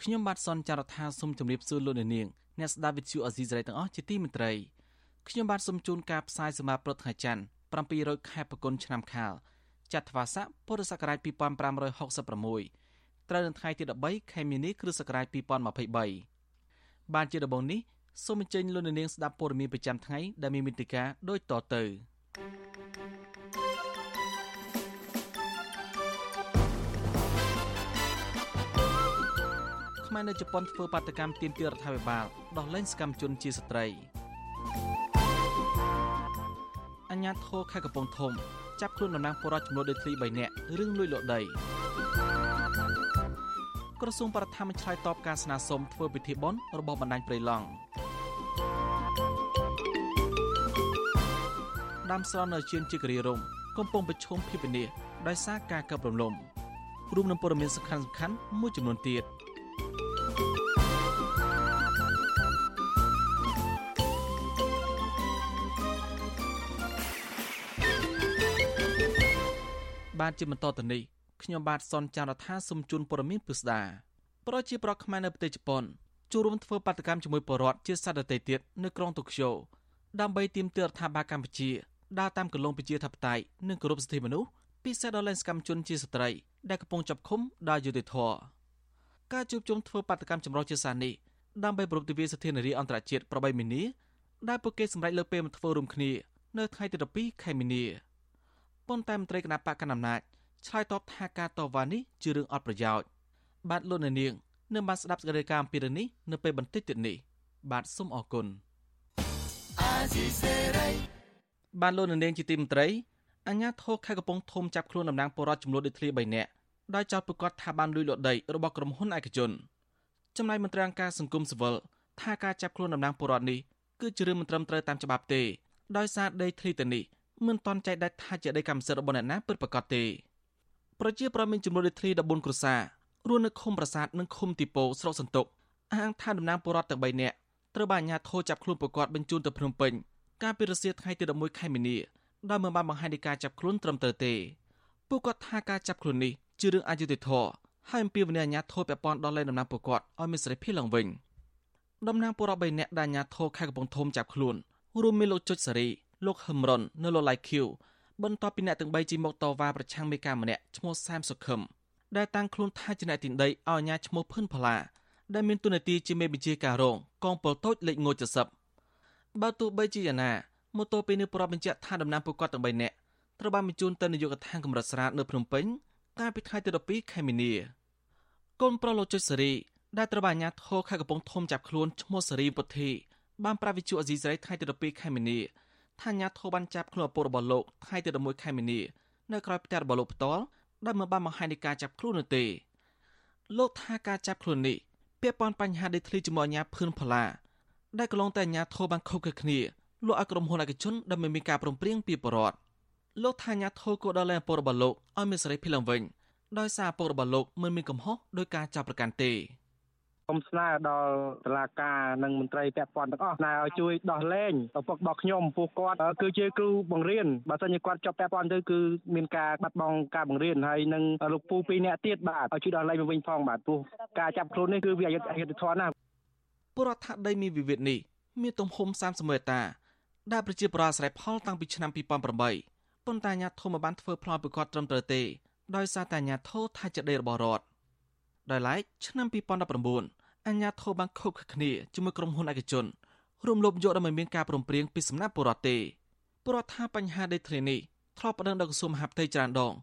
ខ្ញុំបាទសនចាររថាសូមជម្រាបសួរលោកអ្នកនាងអ្នកស្ដាប់វិទ្យុអេស៊ីសរ៉ៃទាំងអស់ជាទីមេត្រីខ្ញុំបាទសូមជូនការផ្សាយសម្រាប់ព្រឹកថ្ងៃច័ន្ទ700ខែបកុនឆ្នាំខាលចត្វាស័កពុរសករាជ2566ត្រូវនៅថ្ងៃទី13ខែមីនាគ្រិស្តសករាជ2023បានជាដំបូងនេះសូមអញ្ជើញលោកអ្នកនាងស្ដាប់ព័ត៌មានប្រចាំថ្ងៃដែលមានមេតិការដូចតទៅ ខ្មែរនៅជប៉ុនធ្វើបាតកម្មទាមទាររដ្ឋាភិបាលដោះលែងសកម្មជនជាស្ត្រីអញ្ញាធរខេត្តកំពង់ធំចាប់ខ្លួនតំណាងពលរដ្ឋចំនួនដូចធ្លី3នាក់រឿងលួចលក់ដីក្រសួងបរិស្ថានឆ្លើយតបការស្នើសុំធ្វើពិធីបុណ្យរបស់បណ្ដាញព្រៃឡង់ដាំស្រន់នៅជឿនជាគិរីរំកំពុងប្រឈមភាពវិនាសដោយសារការកើបរំលំរួមនឹងព័ត៌មានសំខាន់ៗមួយចំនួនទៀត។ បាទជាបន្តទៅនេះខ្ញុំបាទសនចាររថាសូមជូនព័ត៌មានពិស្ដាប្រជាប្រដ្ឋខ្មែរនៅប្រទេសជប៉ុនចូលរួមធ្វើបាតកម្មជាមួយបរដ្ឋជាសត្វដទៃទៀតនៅក្រុងតូក្យូដើម្បីទាមទាររដ្ឋាភិបាលកម្ពុជាដើរតាមគន្លងប្រជាធិបតេយ្យនិងគោរពសិទ្ធិមនុស្សពិសេសដល់លែងសកម្មជនជាស្ត្រីដែលកំពុងចាប់ឃុំដោយយុត្តិធម៌ការជួបជុំធ្វើបាតកម្មចម្រុះជាសានេះដើម្បីប្រពៃទិវាសិទ្ធិនារីអន្តរជាតិប្របីមីនីដែលពួកគេសម្រេចលើកពេលមកធ្វើរួមគ្នានៅថ្ងៃទី12ខែមីនា ប៉ុន្តែមន្ត្រីគណៈបកកណ្ដាលអំណាចឆ្លើយតបថាការតវ៉ានេះជារឿងអត់ប្រយោជន៍បាទលោកនាងនឹងបានស្ដាប់សេចក្តីការអំពីរឿងនេះនៅពេលបន្តិចទៀតនេះបាទសូមអរគុណបាទលោកនាងជាទីមន្ត្រីអញ្ញាធរខេត្តកំពង់ធំចាប់ខ្លួនតំណាងពលរដ្ឋចំនួនដូចធ្លី3នាក់ដោយចោទប្រកាសថាបានលួចលក់ដីរបស់ក្រុមហ៊ុនឯកជនចំណែកមន្ត្រីអង្គការសង្គមស៊ីវិលថាការចាប់ខ្លួនតំណាងពលរដ្ឋនេះគឺជារឿងមិនត្រឹមត្រូវតាមច្បាប់ទេដោយសារដីធ្លីទៅនេះ មិនតន់ចែកដាច់ថាជាដីកម្មសិទ្ធិរបស់អ្នកណាពិតប្រាកដទេប្រជាប្រដ្ឋមានចំនួនដូចធ្លី14គ្រួសាររស់នៅឃុំប្រាសាទនិងឃុំទីពោស្រុកសន្ទុកអាងថាតំណាងពលរដ្ឋទាំង3នាក់ត្រូវបានអាជ្ញាធរចាប់ខ្លួនប្រកាសបញ្ជូនទៅភ្នំពេញកាលពីរសៀលថ្ងៃទី11ខែមីនាដោយមិនបានបង្ហាញពីការចាប់ខ្លួនត្រឹមត្រូវទេពួកគាត់ថាការចាប់ខ្លួននេះជារឿងអយុត្តិធម៌ហើយអំពាវនាវអាជ្ញាធរពាក់ព័ន្ធដល់លែងតំណាងពលរដ្ឋឲ្យមានសេរីភាពឡើងវិញតំណាងពលរដ្ឋ3នាក់ដែលអាជ្ញាធរខេត្តកំពង់ធំចាប់ខ្លួនរួមមានលោកចុចសារី លោកហឹមរុននៅលោកឡៃឃីវបន្ទាប់ពីអ្នកទាំង3ជិះមកតវ៉ាប្រឆាំងមេការម្នាក់ឈ្មោះសែមសុខឹមដែលតាំងខ្លួនថាជាអ្នកទីដីឲ្យអាញាឈ្មោះភឿនផល្លាដែលមានទូនាទីជាមេបញ្ជាការរងកងពលតូចលេខងូ70បើទោះបីជាយ៉ាងណាម៉ូតូពេលនេះប្រាប់បញ្ជាក់ថាដំណាំពួកគាត់ទាំង3នាក់ត្រូវបានបញ្ជូនទៅនាយកដ្ឋានកម្រិតស្រាតនៅភ្នំពេញកាលពីថ្ងៃទី12ខែមីនាកូនប្រុសលោកចុចសេរីដែលត្រូវបានអាជ្ញាធរខេត្តកំពង់ធំចាប់ខ្លួនឈ្មោះសេរីពុទ្ធីបានប្រាវិជូអេស៊ីសរ៉ៃថ្ងៃទី12ខែមីនា ថាអាញាធរបានចាប់ខ្លួនឪពុករបស់លោកថ្ងៃទី11ខែមីនានៅក្រៅផ្ទះរបស់លោកផ្ទាល់ដែលមិនបានបង្ហាញនៃការចាប់ខ្លួននោះទេលោកថាការចាប់ខ្លួននេះពាក់ព័ន្ធបញ្ហាដីធ្លីជាមួយអាញាភឿនផល្លាដែលកន្លងតែអាញាធរបានខុសគ្នាគ្នា លោកឲ្យក្រុមហ៊ុនឯកជនដែលមិនមានការព្រមព្រៀងពីបរដ្ឋលោកថាអាញាធរក៏ដល់លែងឪពុករបស់លោកឲ្យមានសេរីភាពឡើងវិញដោយសារឪពុករបស់លោកមិនមានកំហុសដោយការចាប់ប្រកាន់ទេ សូមស្នើដល់តុលាការនិងមន្ត្រីពាក់ព័ន្ធទាំងអស់ណែឲ្យជួយដោះលែងឪពុករបស់ខ្ញុំពួកគាត់គឺជាគ្រូបង្រៀនបើសិនជាគាត់ជាប់ពាក់ព័ន្ធទៅគឺមានការបាត់បង់ការបង្រៀនហើយនិងលោកពូពីរនាក់ទៀតបាទឲ្យជួយដោះលែងមកវិញផងបាទព្រោះការចាប់ខ្លួននេះគឺវាអយុត្តិធម៌ណាស់ពលរដ្ឋថាដីមានវិវាទនេះមានទំហំ30ម៉ែតាដែលប្រជាប្រដ្ឋអាស្រ័យផលតាំងពីឆ្នាំ2008ប៉ុន្តែអាជ្ញាធរមិនបានធ្វើផ្លោយប្រកាសត្រឹមត្រូវទេដោយសារតែអាជ្ញាធរថាជាដីរបស់រដ្ឋដោយឡែកឆ្នាំ2019 អញ្ញាធិបានខុសគ្នាជាមួយក្រុមហ៊ុនឯកជនរួមលបយកដែលមិនមានការព្រមព្រៀងពីសំណាក់បរដ្ឋទេបរដ្ឋថាបញ្ហាដីធ្លីនេះធ្លាប់ប្តឹងដល់ក្រសួងមហាផ្ទៃច្រើនដង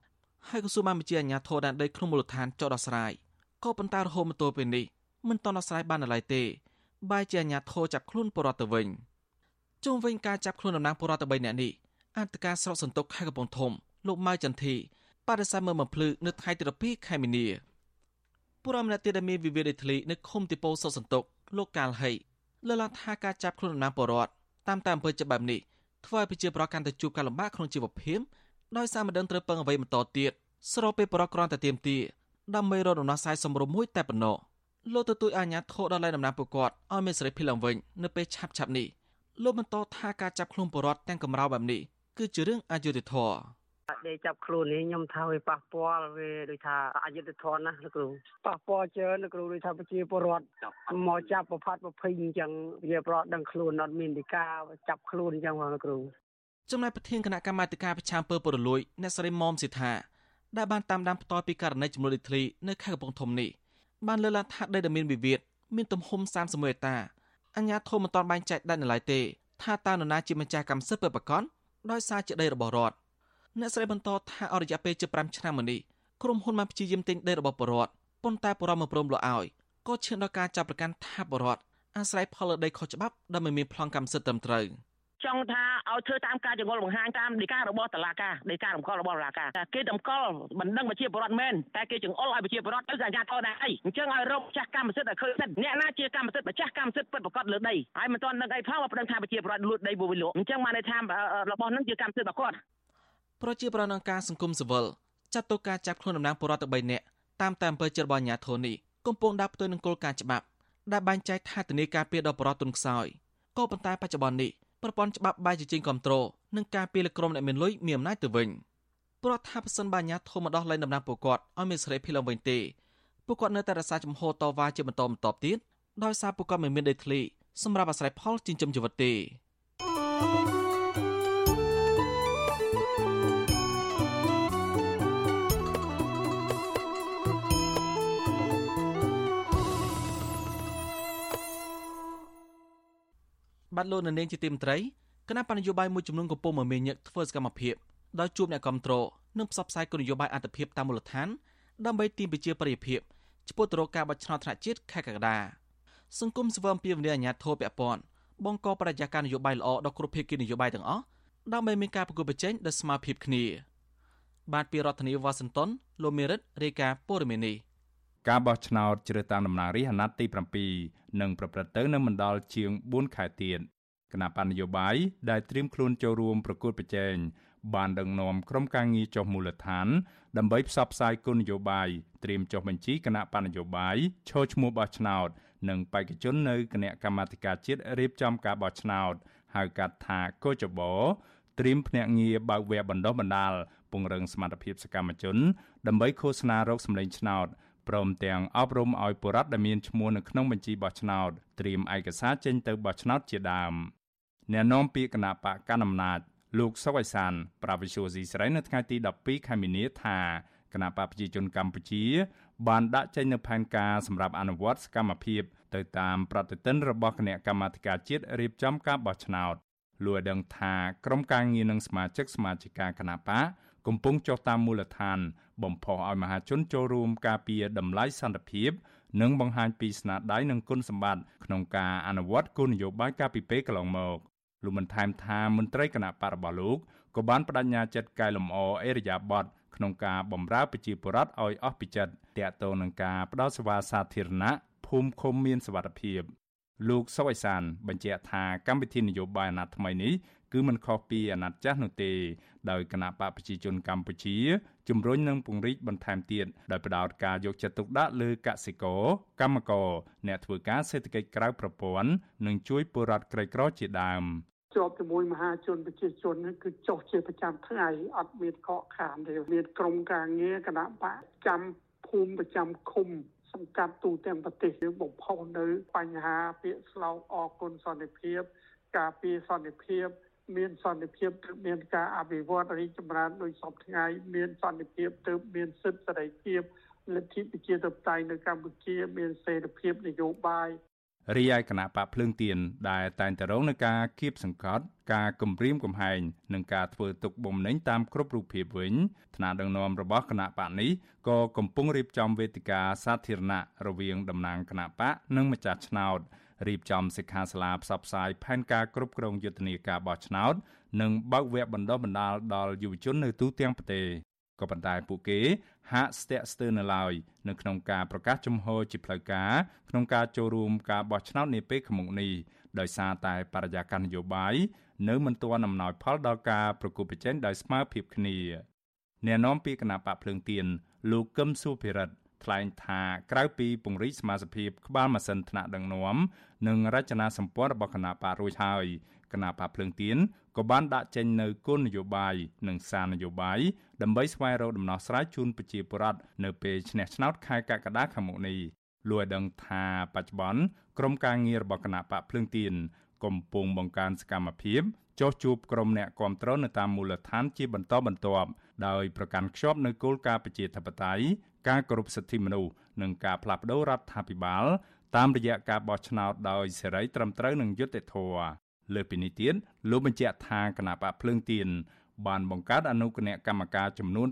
ហើយក្រសួងបានបញ្ជាអាជ្ញាធរដែនដីក្នុងមូលដ្ឋានចោទដោះស្រាយក៏ប៉ុន្តែរហូតមកទល់ពេលនេះមិនទាន់ដោះស្រាយបានឡើយទេបែរជាអាជ្ញាធរចាប់ខ្លួនបរដ្ឋទៅវិញជុំវិញការចាប់ខ្លួនតំណាងបរដ្ឋទៅ3នាក់នេះអន្តការស្រុកសន្ទុកខេត្តកំពង់ធំលោកម៉ៅចន្ទធីបដិសេធមើលបំភ្លឺនៅថ្ងៃទី12ខែមីនា ពលរដ្ឋម្នាក់ទៀតដែលមានវិវាទដីធ្លីនៅឃុំទីពោសុកសន្ទុកលោកកាលហៃលើកឡើងថាការចាប់ខ្លួនដំណាងពលរដ្ឋតាមតាមអំពើច្បាប់នេះធ្វើឲ្យប្រជាពលរដ្ឋកាន់តែជួបការលំបាកក្នុងជីវភាពដោយសារមិនដឹងត្រូវពឹងអ្វីបន្តទៀតស្របពេលពលរដ្ឋគ្រាន់តែទៀមទាដើម្បីរកដំណោះស្រាយសមរម្យមួយតែប៉ុណ្ណោះលោកទទូចអាញាធរដល់លែងដំណាងពលរដ្ឋឲ្យមានសេរីភាពឡើងវិញនៅពេលឆាប់ឆាប់នេះលោកបន្តថាការចាប់ខ្លួនពលរដ្ឋទាំងកម្រោបែបនេះគឺជារឿងអយុត្តិធម៌ ដែលចាប់ខ្លួននេះខ្ញុំថាវាប៉ះពាល់វាដូចថាអយុត្តិធម៌ណាលោកគ្រូប៉ះពាល់ច្រើនលោកគ្រូដូចថាប្រជាពលរដ្ឋមកចាប់ប្រផាត់ប្រភេទអញ្ចឹងវាប្រត់ដឹងខ្លួនអត់មានទីការចាប់ខ្លួនអញ្ចឹងបងលោកគ្រូចំណែកប្រធានគណៈកម្មាធិការប្រឆាំងពើពុរលួយអ្នកស្រីមុំសិដ្ឋាដែលបានតាមដានផ្ទាល់ពីករណីចំនួនដីធ្លីនៅខេត្តកំពង់ធំនេះបានលើកឡើងថាដីដែលមានវិវាទមានទំហំ31ហិកតាអញ្ញាធមមិនតាន់បែងចែកដាច់នៅឡើយទេថាតើនរណាជាម្ចាស់កម្មសិទ្ធិពិតប្រាកដដោយសារជាដីរបស់រដ្ឋ អ្នកស្រីបន្តថាអរិយាពេលជា5ឆ្នាំមកនេះក្រុមហ៊ុនបានព្យាយាមទិញដីរបស់បរដ្ឋប៉ុន្តែបរដ្ឋមិនព្រមលក់ឲ្យក៏ឈានដល់ការចាប់ប្រកាន់ថាបរដ្ឋអាស្រ័យផលលើដីខុសច្បាប់ដែលមិនមានប្លង់កម្មសិទ្ធិត្រឹមត្រូវ។ចង់ថាឲ្យធ្វើតាមការចង្អុលបង្ហាញតាមដីការបស់តុលាការដីការំកល់របស់តុលាការគេតម្កល់មិនដឹងប្រជាពលរដ្ឋមែនតែគេចង្អុលឲ្យប្រជាពលរដ្ឋទៅអាជ្ញាធរដែរអីអញ្ចឹងឲ្យរកម្ចាស់កម្មសិទ្ធិឲ្យឃើញសិទ្ធិអ្នកណាជាកម្មសិទ្ធិម្ចាស់កម្មសិទ្ធិពិតប្រាកដលើដីហើយមិនទាន់ដឹងអីផងបើប្តឹងថាប្រជាពលរដ្ឋលួចដីពួកវាលក់អញ្ចឹងបានន័យថារបស់នឹងជាកម្មសិទ្ធិរបស់គាត់ ប្រជាប្រដ្ឋនឹងការសង្គមស៊ីវិលចាត់ទុកការចាប់ខ្លួនតំណាងពលរដ្ឋទៅ3នាក់តាមតាមអំពើចិត្តរបស់អាជ្ញាធរនេះកំពុងដាក់ផ្ទុយនឹងគោលការណ៍ច្បាប់ដែលបែងចែកថាធនាគារពារដល់ប្រជាពលរដ្ឋទុនខ្សោយក៏ប៉ុន្តែបច្ចុប្បន្ននេះប្រព័ន្ធច្បាប់បែរជាចេញគ្រប់គ្រងនិងការពីលក្រុមអ្នកមានលុយមានអំណាចទៅវិញព្រោះថាប្រសិនបើអាញាធមម្ដោះលែងដំណាំពួកគាត់ឲ្យមានសេរីភាពឡើងវិញទេពួកគាត់នៅតែរក្សាចំហតវ៉ាជាបន្តបន្ទាប់ទៀតដោយសារពួកគាត់មិនមានដីធ្លីសម្រាប់អាស្រ័យផលចិញ្ចឹមជីវិតទេ បាត់លោកនៅនាងជាទីមត្រីគណៈបញ្ញយោបាយមួយចំនួនកំពុងមមាញឹកធ្វើសកម្មភាពដោយជួបអ្នកគ្រប់គ្រងនិងផ្សព្វផ្សាយគោលនយោបាយអន្តរភាពតាមមូលដ្ឋានដើម្បីទាមប្រជាប្រិយភាពចំពោះទៅរកការបោះឆ្នោតថ្នាក់ជាតិខែកក្កដាសង្គមសវមពីវិញ្ញាអាញាធរពពន់បង្កបរិយាកាសនយោបាយល្អដល់គ្រប់ភាគីនយោបាយទាំងអស់ដើម្បីមានការប្រកួតប្រជែងដោយស្មើភាពគ្នា បាទពីរដ្ឋធានីវ៉ាស៊ីនតោនលោកមេរិតរាយការណ៍ព័ត៌មាននេះ ការបោះឆ្នោតជ្រើសតាំងតំណាងរាស្ត្រអាណត្តិទី7នឹងប្រព្រឹត្តទៅនៅមិនដល់ជាង4ខែទៀតគណៈបញ្ញយោបាយដែលត្រៀមខ្លួនចូលរួមប្រកួតប្រជែងបានដឹកនាំក្រុមការងារចុះមូលដ្ឋាន ដើម្បីផ្សព្វផ្សាយគោលនយោបាយត្រៀមចុះបញ្ជីគណៈបញ្ញយោបាយឈរឈ្មោះបោះឆ្នោត និងបេក្ខជននៅគណៈកម្មាធិការជាតិរៀបចំការបោះឆ្នោតហៅកាត់ថាកោចបោត្រៀមភ្នាក់ងារបើកវគ្គបណ្ដុះបណ្ដាលពង្រឹងសមត្ថភាពសកម្មជន ដើម្បីឃោសនារោគសម្លេងឆ្នោត ព្រមទាំងអប់រំឲ្យបុរដ្ឋដែលមានឈ្មោះនៅក្នុងបញ្ជីបោះឆ្នោតត្រៀមឯកសារចេញទៅបោះឆ្នោតជាដើមអ្នកនាំពាក្យគណៈបកកណ្ដាលអំណាចលោកសុកអៃសានប្រាវិសុយស៊ីស្រីនៅថ្ងៃទី12ខែមីនាថាគណៈបកប្រជាជនកម្ពុជា បានដាក់ចេញនូវផែនការសម្រាប់អនុវត្តសកម្មភាពទៅតាមប្រតិទិនរបស់គណៈកម្មាធិការជាតិរៀបចំការបោះឆ្នោតលោកឲ្យដឹងថាក្រុមការងារនិងសមាជិកសមាជិកាគណៈបក កំពុងចុះតាមមូលដ្ឋាន បំផុសឲ្យមហាជនចូលរួមការពារតម្លៃសន្តិភាព និងបង្ហាញពីស្នាដៃនិងគុណសម្បត្តិក្នុងការអនុវត្តគោលនយោបាយការពីពេលកន្លងមកលោកបានថែមថាមន្ត្រីគណៈបករបស់លោកក៏បានបដិញ្ញាចិត្តកែលម្អអេរយាប័តក្នុងការបម្រើប្រជាពលរដ្ឋឲ្យអស់ពីចិត្តតាក់ទងនឹងការផ្ដល់សេវាសាធារណៈភូមិឃុំមានសុវត្ថិភាពលោកសុវ័យសានបញ្ជាក់ថាកម្មវិធីនយោបាយអាណត្តិថ្មីនេះ គឺមិនខុសពីអាណត្តិចាស់នោះទេដោយគណៈបកប្រជាជនកម្ពុជាជំរុញនិងពង្រីកបន្ថែមទៀតដោយផ្ដោតការយកចិត្តទុកដាក់លើកសិករកម្មករអ្នកធ្វើការសេដ្ឋកិច្ចក្រៅប្រព័ន្ធនិងជួយពលរដ្ឋក្រីក្រជាដើមជាប់ជាមួយមហាជនប្រជាជនគឺចុះជាប្រចាំថ្ងៃអត់មានកកខានទេមានក្រុមការងារគណៈបកចាំភូមិប្រចាំឃុំសង្កាត់ទូទាំងប្រទេសយើងបំផុសនៅបញ្ហាពាក្យស្លោកអគុណសន្តិភាព ការពារសន្តិភាព មានសន្តិភាពទើបមានការអភិវឌ្ឍរីកចម្រើនដោយសពថ្ងៃមានសន្តិភាពទើបមានសិទ្ធិសេរីភាពលទ្ធិប្រជាធិបតេយ្យនៅកម្ពុជាមានសេរីភាពនយោបាយរីឯគណៈបកភ្លើងទៀនដែលតែងតែរងនឹងការគៀបសង្កត់ការគំរាមកំហែងនិងការធ្វើទុកបុកម្នេញតាមគ្រប់រូបភាពវិញថ្នាក់ដឹកនាំរបស់គណៈបកនេះក៏កំពុងរៀបចំវេទិកាសាធារណៈរវាងតំណាងគណៈបកនិងម្ចាស់ឆ្នោត រៀបចំសិក្ខាសាលាផ្សព្វផ្សាយផែនការគ្រប់គ្រងយុទ្ធនាការបោះឆ្នោត និងបើកវគ្គបណ្ដុះបណ្ដាលដល់យុវជននៅទូទាំងប្រទេសក៏ប៉ុន្តែពួកគេហាក់ស្ទាក់ស្ទើរនៅឡើយនៅក្នុងការប្រកាសជំហរជាផ្លូវការក្នុងការចូលរួមការបោះឆ្នោតនាពេលខាងមុខនេះដោយសារតែបរិយាកាសនយោបាយនៅមិនទាន់អំណោយផលដល់ការប្រគល់ប្រជែងដោយស្មើភាពគ្នាអ្នកនាំពាក្យគណៈបកភ្លើងទៀនលោកកឹមសុភិរិទ្ធ ថ្លែងថាក្រៅពីពង្រីកសមាជិកភាពក្បាលម៉ាស៊ីនថ្នាក់ដឹកនាំនិងរចនាសម្ព័ន្ធរបស់គណៈបករួចហើយគណៈបកភ្លើងទៀនក៏បានដាក់ចេញនៅគោលនយោបាយនិងសារនយោបាយដើម្បីស្វែងរកដំណោះស្រាយជូនប្រជាពលរដ្ឋនៅពេលឈ្នះឆ្នោតខែកក្កដាខាងមុខនេះលោកឲ្យដឹងថាបច្ចុប្បន្នក្រុមការងាររបស់គណៈបកភ្លើងទៀនកំពុងបង្កើនសកម្មភាពចុះជួបក្រុមអ្នកគាំទ្រនៅតាមមូលដ្ឋានជាបន្តបន្ទាប់ដោយប្រកាន់ខ្ជាប់នូវគោលការណ៍ប្រជាធិបតេយ្យ ការគោរពសិទ្ធិមនុស្សនិងការផ្លាស់ប្តូររដ្ឋាភិបាលតាមរយៈការបោះឆ្នោតដោយសេរីត្រឹមត្រូវនិងយុត្តិធម៌លើពីនេះទៀតលោកបញ្ជាក់ថាគណៈបកភ្លើងទៀនបានបង្កើតអនុគណៈកម្មការចំនួន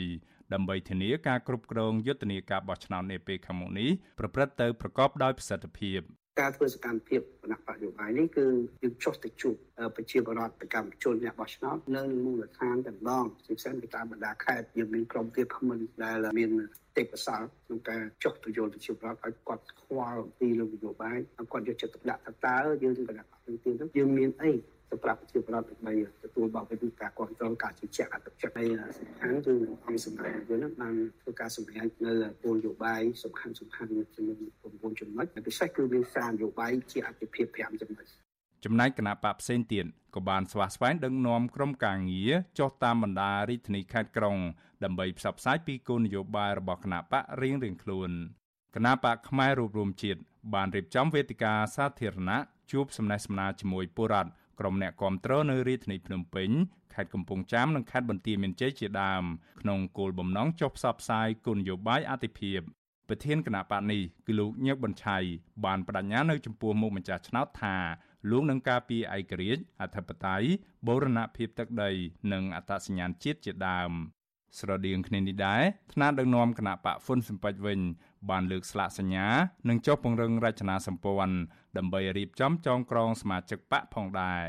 6ដើម្បីធានាការគ្រប់គ្រងយុទ្ធនាការបោះឆ្នោតនាពេលខាងមុខនេះប្រព្រឹត្តទៅប្រកបដោយប្រសិទ្ធភាព ការធ្វើសកម្មភាពគណៈបកយោបាយនេះគឺយើងចុះទៅជួបប្រជាពលរដ្ឋប្រកម្មជនអ្នកបោះឆ្នោតនៅមូលដ្ឋានទាំងដងជាពិសេសទៅតាមបណ្ដាខេត្តយើងមានក្រុមទៀតខមមិនដែលមានទេពកោសលក្នុងការចុះទៅយល់ប្រជាពលរដ្ឋឲ្យគាត់ខ្វល់ពីលើនយោបាយហើយគាត់យកចិត្តទុកដាក់ថាតើយើងគណៈបកទីនោះយើងមានអី សម្រាប់ប្រជាពលរដ្ឋដើម្បីទទួលបានពីការគ្រប់គ្រងការជឿជាក់អត្តចក្រហើយសំខាន់គឺអង្គសម្រាប់យើងបានធ្វើការសម្រេចនៅគោលនយោបាយសំខាន់សំខាន់ចំនួន9ចំណុចពិសេសគឺមានសារនយោបាយជាអតិភិប5ចំណុចចំណែកគណៈបកផ្សេងទៀតក៏បានស្វាស្វែងដឹកនាំក្រុមការងារចុះតាមបណ្ដារាជធានីខេត្តក្រុងដើម្បីផ្សព្វផ្សាយពីគោលនយោបាយរបស់គណៈបករៀងៗខ្លួនគណៈបកផ្នែករួបរวมជាតិបានរៀបចំវេទិកាសាធារណៈជួបសំណេះសំណាលជាមួយពលរដ្ឋ ក្រុមអ្នកគាំទ្រនៅរាជធានីភ្នំពេញខេត្តកំពង់ចាមនិងខេត្តបន្ទាយមានជ័យជាដើមក្នុងគោលបំណងចុះផ្សព្វផ្សាយគុណយោបាយអតិភិបប្រធានគណៈបកនេះគឺលោកញឹកបញ្ឆៃបានបដិញ្ញានៅចំពោះមុខម្ចាស់ឆ្នោតថាលោកនឹងការពារឯករាជ្យអធិបតេយ្យបូរណភាពទឹកដី និងអត្តសញ្ញាណជាតិជាដើម ស្រដៀងគ្នានេះដែរថ្នាក់ដឹកនាំគណៈបកហ្វុនសំពេចវិញបានលើកស្លាកសញ្ញានិងចុះពង្រឹងរចនាសម្ព័ន្ធដើម្បីរៀបចំចងក្រងសមាជិកបកផងដែរ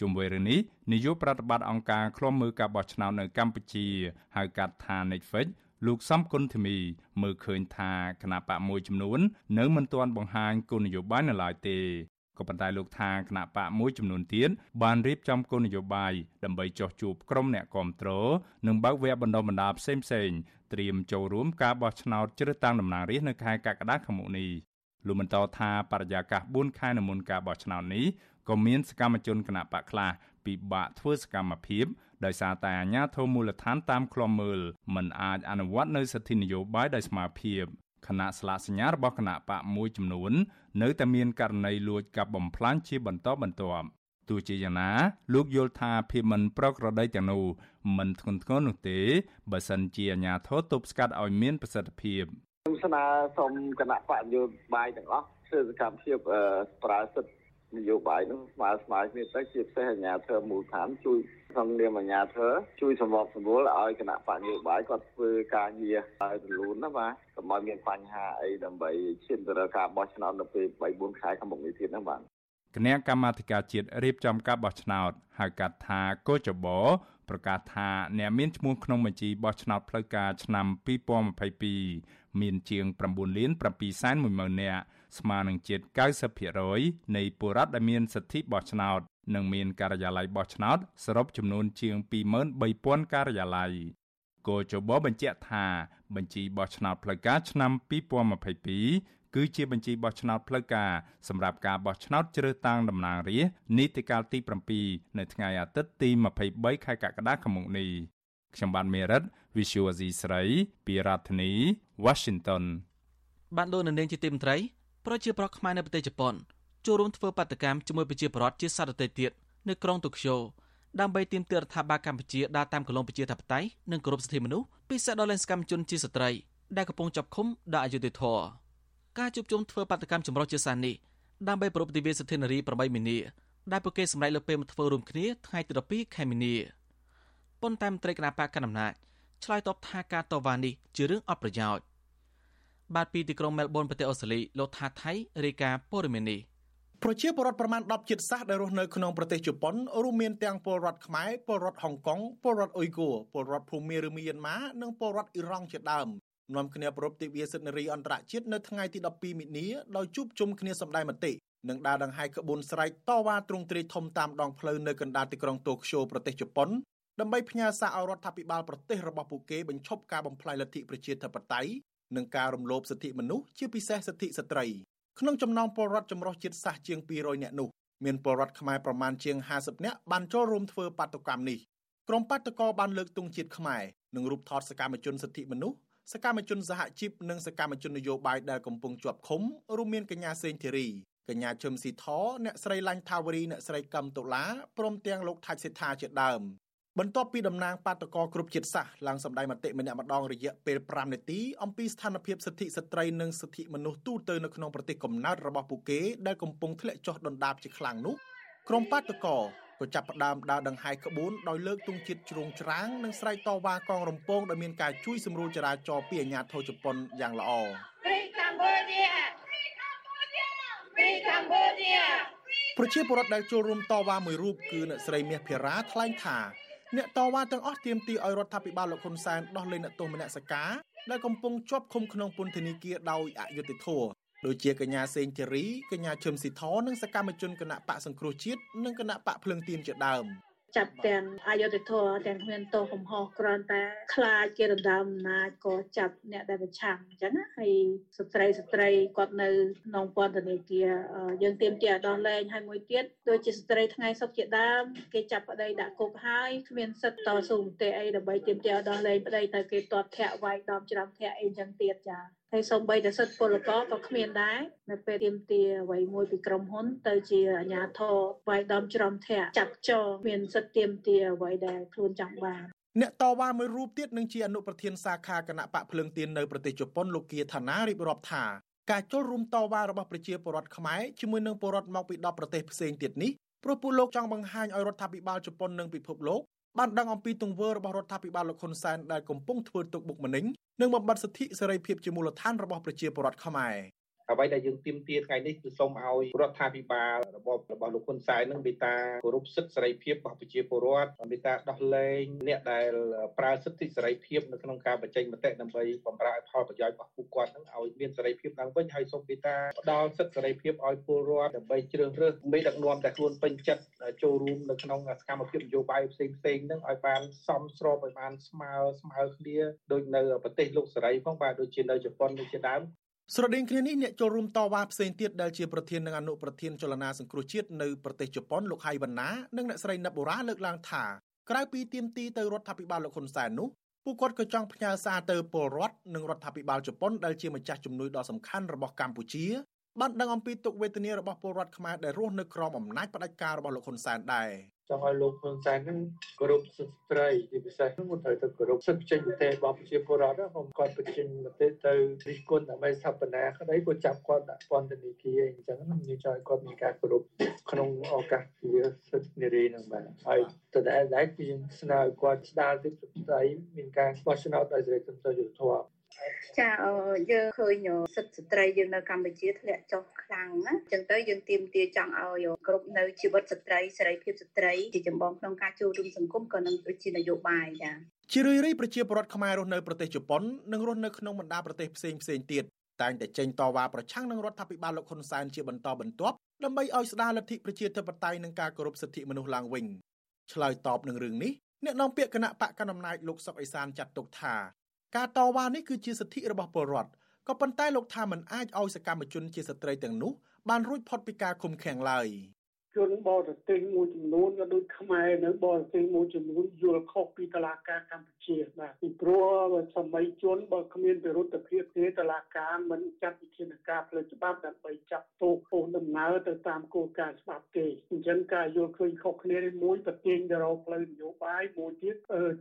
ជុំវិញរឿងនេះនាយកប្រតិបត្តិអង្គការឃ្លាំមើលការបោះឆ្នោតនៅកម្ពុជាហៅកាត់ថា Netflix លោកសំគុណធីមីមើលឃើញថាគណៈបកមួយចំនួន នៅមិនទាន់បង្ហាញគោលនយោបាយនៅឡើយទេ ក៏ប៉ុន្តែលោកថាគណៈបកមួយចំនួនទៀតបានរៀបចំគោលនយោបាយដើម្បីចោះជួបក្រុមអ្នកគាំទ្រនិងបើកវគ្គបណ្ដុះបណ្ដាលផ្សេងៗត្រៀមចូលរួមការបោះឆ្នោតជ្រើសតាំងតំណាងរាស្ត្រនៅខែកក្កដាខាងមុខនេះលោកបន្តថាបរិយាកាស4ខែនៅមុនការបោះឆ្នោតនេះក៏មានសកម្មជនគណៈបកខ្លះពិបាកធ្វើសកម្មភាពដោយសារតែអាជ្ញាធរមូលដ្ឋានតាមឃ្លាំមើលមិនអាចអនុវត្តនៅសិទ្ធិនយោបាយដោយស្មើភាព គណៈស្លាកសញ្ញារបស់គណៈបកមួយចំនួន នៅតែមានករណីលួចកាប់បំផ្លាញជាបន្តបន្ទាប់ទោះជាយ៉ាងណា លោកយល់ថាភាពមិនប្រក្រតីទាំងនោះមិនធ្ងន់ធ្ងរនោះទេបើសិនជាអាជ្ញាធរទប់ស្កាត់ឲ្យមានប្រសិទ្ធភាពខ្ញុំស្នើសូមគណៈបកនយោបាយទាំងអស់ធ្វើសកម្មភាពប្រើសិទ្ធិ នយោបាយនោះស្មើស្មើគ្នាទៅជាពិសេសអាជ្ញាធរមូលដ្ឋានជួយក្នុងនាមអាជ្ញាធរជួយសម្របសម្រួលឲ្យគណៈបកនយោបាយគាត់ធ្វើការងារឲ្យរលូនណាបាទកុំឲ្យមានបញ្ហាអីដើម្បីឈានទៅរកការបោះឆ្នោតនៅពេល3 4ខែខាងមុខនេះទៀតណាបាទគណៈកម្មាធិការជាតិរៀបចំការបោះឆ្នោតហៅកាត់ថាកោចបប្រកាសថាអ្នកមានឈ្មោះក្នុងបញ្ជីបោះឆ្នោតផ្លូវការឆ្នាំ2022មានជាង9លាន7សែន1ម៉ឺននាក់ ស្មើនឹងជិត90%នៃពលរដ្ឋដែលមានសិទ្ធិបោះឆ្នោតនិងមានការិយាល័យបោះឆ្នោតសរុបចំនួនជាង23,000ការិយាល័យគោចបបញ្ជាក់ថាបញ្ជីបោះឆ្នោតផ្លូវការឆ្នាំ2022គឺជាបញ្ជីបោះឆ្នោតផ្លូវការសម្រាប់ការបោះឆ្នោតជ្រើសតាំងតំណាងរាស្ត្រនីតិកាលទី7នៅថ្ងៃអាទិត្យទី23ខែកក្កដាឆ្នាំនេះខ្ញុំបានមេរិត Visual Asia ស្រី ពីរដ្ឋធានី Washington បានលោកនៅនាងជាទីមត្រី ប្រជាប្រដ្ឋខ្មែរនៅប្រទេសជប៉ុនចូលរួមធ្វើបាតកម្មជាមួយប្រជាប្រដ្ឋជាសត្វដទៃទៀតនៅក្រុងតូក្យូដើម្បីទាមទាររដ្ឋាភិបាលកម្ពុជាដើរតាមគន្លងប្រជាធិបតេយ្យនិងគោរពសិទ្ធិមនុស្សពិសេសដល់លែងសកម្មជនជាស្ត្រីដែលកំពុងចាប់ឃុំដោយអយុត្តិធម៌ការជួបជុំធ្វើបាតកម្មចម្រុះជាសានេះដើម្បីប្រពៃទិវាសិទ្ធិនារី8មីនាដែលពួកគេសម្រេចលើពេលមកធ្វើរួមគ្នាថ្ងៃទី12ខែមីនាប៉ុន្តែមន្ត្រីគណៈបកកណ្ដាលអំណាចឆ្លើយតបថាការតវ៉ានេះជារឿងអត់ប្រយោជន៍ បាទពីទីក្រុងមែលប៊នប្រទេសអូស្ត្រាលីលោកថាថៃរាយការណ៍ព័ត៌មាននេះប្រជាពលរដ្ឋប្រមាណ10ជាតិសាសន៍ដែលរស់នៅក្នុងប្រទេសជប៉ុនរួមមានទាំងពលរដ្ឋខ្មែរពលរដ្ឋហុងកុងពលរដ្ឋអ៊ុយគូពលរដ្ឋភូមាឬមីយ៉ាន់ម៉ានិងពលរដ្ឋអ៊ីរ៉ង់ជាដើមនាំគ្នាប្រពៃទិវាសិទ្ធិនារីអន្តរជាតិនៅថ្ងៃទី12មិនិនាដោយជួបជុំគ្នាសម្ដែងមតិនិងដើរដង្ហែក្បួនស្រែកតវ៉ាទ្រង់ទ្រាយធំតាមដងផ្លូវនៅកណ្ដាលទីក្រុងតូក្យូប្រទេសជប៉ុនដើម្បីផ្ញើសារឲ្យរដ្ឋាភិបាលប្រទេសរបស់ពួកគេបញ្ឈប់ការបំផ្លាញលទ្ធិប្រជាធិបតេយ្យ និងការរំលោភសិទ្ធិមនុស្សជាពិសេសសិទ្ធិស្ត្រីក្នុងចំណោមពលរដ្ឋចម្រុះជាតិសាសន៍ជាង200នាក់នោះមានពលរដ្ឋខ្មែរប្រមាណជាង50នាក់បានចូលរួមធ្វើបាតុកម្មនេះក្រុមបាតកោបានលើកទង់ជាតិខ្មែរនិងរូបថតសកម្មជនសិទ្ធិមនុស្សសកម្មជនសហជីពនិងសកម្មជននយោបាយដែលកំពុងជាប់ឃុំរួមមានកញ្ញាសេងធីរីកញ្ញាឈឹមស៊ីធអ្នកស្រីឡាញ់ថាវរីអ្នកស្រីកឹមតុលាព្រមទាំងលោកថាច់សេដ្ឋាជាដើម បន្ទាប់ពីតំណាងបាតកោគ្រប់ជាតិសាសន៍ឡើងសម្ដែងមតិម្នាក់ម្ដងរយៈពេល5នាទីអំពីស្ថានភាពសិទ្ធិស្ត្រីនិងសិទ្ធិមនុស្សទូទៅនៅក្នុងប្រទេសកំណើតរបស់ពួកគេដែលកំពុងធ្លាក់ចុះដុនដាបជាខ្លាំងនោះក្រុមបាតកោក៏ចាប់ផ្ដើមដើរដង្ហែក្បួនដោយលើកទង់ជាតិជ្រុងច្រាងនិងស្រែកតវ៉ាកងរំពងដោយមានការជួយសម្រួលចរាចរណ៍ពីអាជ្ញាធរជប៉ុនយ៉ាងល្អ Free Cambodia Free Cambodia ប្រជាពលរដ្ឋដែលចូលរួមតវ៉ាមួយរូបគឺអ្នកស្រីមាសភិរាថ្លែងថា អ្នកតវ៉ាទាំងអស់ទាមទារឲ្យរដ្ឋាភិបាលលោកហ៊ុនសែនដោះលែងអ្នកទោសមនសិការដែលកំពុងជាប់ឃុំក្នុងពន្ធនាគារដោយអយុត្តិធម៌ដូចជាកញ្ញាសេងធីរីកញ្ញាឈឹមស៊ីធនិងសកម្មជនគណៈបកសង្គ្រោះជាតិនិងគណៈបកភ្លើងទៀនជាដើម។ ចាប់ទាំងអយុធធរទាំងគ្មានទោសកំហុសគ្រាន់តែខ្លាចគេដណ្ដើមអំណាចក៏ចាប់អ្នកដែលប្រឆាំងអញ្ចឹងណាហើយស្ត្រីស្ត្រីគាត់នៅក្នុងពន្ធនាគារយើងទៀមទាដោះលែងហើយមួយទៀតដូចជាស្ត្រីថ្ងៃសុខជាដើមគេចាប់ប្តីដាក់គុកហើយគ្មានសិទ្ធិតស៊ូមតិអីដើម្បីទៀមទាដោះលែងប្តីតែគេទាត់ធាក់វាយដំច្រាំធាក់អីអញ្ចឹងទៀតចា ហើយសូម្បីតែសិទ្ធិពលករក៏គ្មានដែរនៅពេលទៀមទាអ្វីមួយពីក្រុមហ៊ុនទៅជាអាជ្ញាធរវាយដំច្រំធាក់ចាប់ចោមានសិទ្ធិទៀមទាអ្វីដែលខ្លួនចង់បានអ្នកតវ៉ាមួយរូបទៀតនឹងជាអនុប្រធានសាខាគណៈបកភ្លើងទៀននៅប្រទេសជប៉ុនលោកគាថាណារៀបរាប់ថាការចូលរួមតវ៉ារបស់ប្រជាពលរដ្ឋខ្មែរជាមួយនឹងពលរដ្ឋមកពី10ប្រទេសផ្សេងទៀតនេះព្រោះពួកលោកចង់បង្ហាញឲ្យរដ្ឋាភិបាលជប៉ុននិងពិភពលោក បានដឹងអំពីទង្វើរបស់រដ្ឋាភិបាលលោកហ៊ុនសែនដែលកំពុងធ្វើទុកបុកម្នេញនិងបំបត្តិសិទ្ធិសេរីភាពជាមូលដ្ឋានរបស់ប្រជាពលរដ្ឋខ្មែរ អ្វីដែលយើងទាមទារថ្ងៃនេះគឺសូមឲ្យរដ្ឋាភិបាលរបបរបស់លោកហ៊ុនសែននឹងមេត្តាគោរពសិទ្ធិសេរីភាពរបស់ប្រជាពលរដ្ឋមេត្តាដោះលែងអ្នកដែលប្រើសិទ្ធិសេរីភាពនៅក្នុងការបញ្ចេញមតិដើម្បីបម្រើផលប្រយោជន៍របស់ពួកគាត់នឹងឲ្យមានសេរីភាពឡើងវិញហើយសូមមេត្តាផ្ដល់សិទ្ធិសេរីភាពឲ្យពលរដ្ឋដើម្បីជ្រើសរើសមេដឹកនាំដែលខ្លួនពេញចិត្តចូលរួមនៅក្នុងសកម្មភាពនយោបាយផ្សេងផ្សេងនឹងឲ្យបានសមស្របឲ្យបានស្មើស្មើគ្នាដូចនៅប្រទេសលោកសេរីផងបាទដូចជានៅជប៉ុនដូចជាដើម ស្រដៀងគ្នានេះអ្នកចូលរួមតវ៉ាផ្សេងទៀតដែលជាប្រធាននិងអនុប្រធានចលនាសង្គ្រោះជាតិនៅប្រទេសជប៉ុនលោកហៃវណ្ណានិងអ្នកស្រីនិបបូរ៉ាលើកឡើងថាក្រៅពីទៀមទីទៅរដ្ឋាភិបាលលោកហ៊ុនសែននោះពួកគាត់ក៏ចង់ផ្ញើសារទៅពលរដ្ឋនិងរដ្ឋាភិបាលជប៉ុនដែលជាម្ចាស់ជំនួយដ៏សំខាន់របស់កម្ពុជាបានដឹងអំពីទុកវេទនារបស់ពលរដ្ឋខ្មែរដែលរស់នៅក្រោមអំណាចផ្ដាច់ការរបស់លោកហ៊ុនសែនដែរ ចង់ឲ្យលោកហ៊ុនសែននឹងគោរពសិទ្ធិស្ត្រីជាពិសេសនោះត្រូវទៅគោរពសិទ្ធិចេញមតិរបស់ប្រជាពលរដ្ឋខ្ញុំគាត់បញ្ចេញមតិទៅរិះគន់ដើម្បីស្ថាបនាក្តីគាត់ចាប់គាត់ដាក់ពន្ធនាគារអញ្ចឹងខ្ញុំនិយាយឲ្យគាត់មានការគោរពក្នុងឱកាសជាសិទ្ធិនារីនឹងបាទហើយតដែលដែរគឺយើងស្នើឲ្យគាត់ស្ដារសិទ្ធិស្ត្រីមានការបោះឆ្នោតដោយសេរីសន្តិយុត្តិធម៌ ចាយើងឃើញសិទ្ធិស្ត្រីយើងនៅកម្ពុជាធ្លាក់ចុះខ្លាំងណាអញ្ចឹងទៅយើងទាមទារចង់ឲ្យគ្រប់នៅជីវិតស្ត្រីសេរីភាពស្ត្រីជាចម្បងក្នុងការចូលរួមសង្គមក៏នឹងដូចជានយោបាយចាជារឿយៗប្រជាពលរដ្ឋខ្មែររស់នៅប្រទេសជប៉ុននិងរស់នៅក្នុងបណ្ដាប្រទេសផ្សេងផ្សេងទៀតតែងតែចេញតវ៉ាប្រឆាំងនឹងរដ្ឋាភិបាលលោកហ៊ុនសែនជាបន្តបន្ទាប់ដើម្បីឲ្យស្ដារលទ្ធិប្រជាធិបតេយ្យនិងការគោរពសិទ្ធិមនុស្សឡើងវិញឆ្លើយតបនឹងរឿងនេះអ្នកនាំពាក្យគណៈបកកណ្ដាលអំណាចលោកសុកអេសានចាត់ទុកថា ការតវ៉ានេះគឺជាសិទ្ធិរបស់ពលរដ្ឋក៏ប៉ុន្តែលោកថាมันអាចឲ្យសកម្មជនជាស្ត្រីទាំងនោះបានរួចផុតពីការឃុំឃាំងឡើយជនបរទេសមួយចំនួនក៏ដូចខ្មែរនៅបរទេសមួយចំនួនយល់ខុសពីតឡាការកម្ពុជាបាទពីព្រោះសម័យជនបើគ្មានវិរុទ្ធភាពទេតឡាការមិនចាត់វិធានការផ្លូវច្បាប់ដើម្បីចាប់ទោសអូសដំណើរទៅតាមគោលការណ៍ច្បាប់ទេអញ្ចឹងការយល់ឃើញខុសគ្នានេះមួយប្រទៀងទៅរកផ្លូវនយោបាយមួយទៀត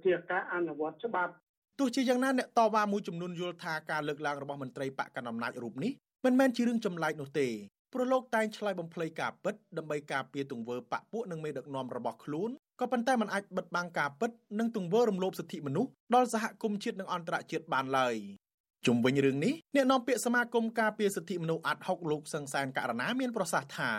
ជាការអនុវត្តច្បាប់ ទោះជាយ៉ាងណាអ្នកតវ៉ាមួយចំនួនយល់ថាការលើកឡើងរបស់មន្ត្រីបកកណ្ដាលអំណាចរូបនេះមិនមែនជារឿងចម្លែកនោះទេព្រោះលោកតែងឆ្លើយបំភ្លៃការពិតដើម្បីការពារទង្វើបកពួកនិងមេដឹកនាំរបស់ខ្លួនក៏ប៉ុន្តែมันអាចបិទបាំងការពិតនិងទង្វើរំលោភសិទ្ធិមនុស្សដល់សហគមន៍ជាតិនិងអន្តរជាតិបានឡើយជុំវិញរឿងនេះអ្នកនាំពាក្យសមាគមការពារសិទ្ធិមនុស្សអាត់ហុកលោកសង្សានករណាមានប្រសាសន៍ថា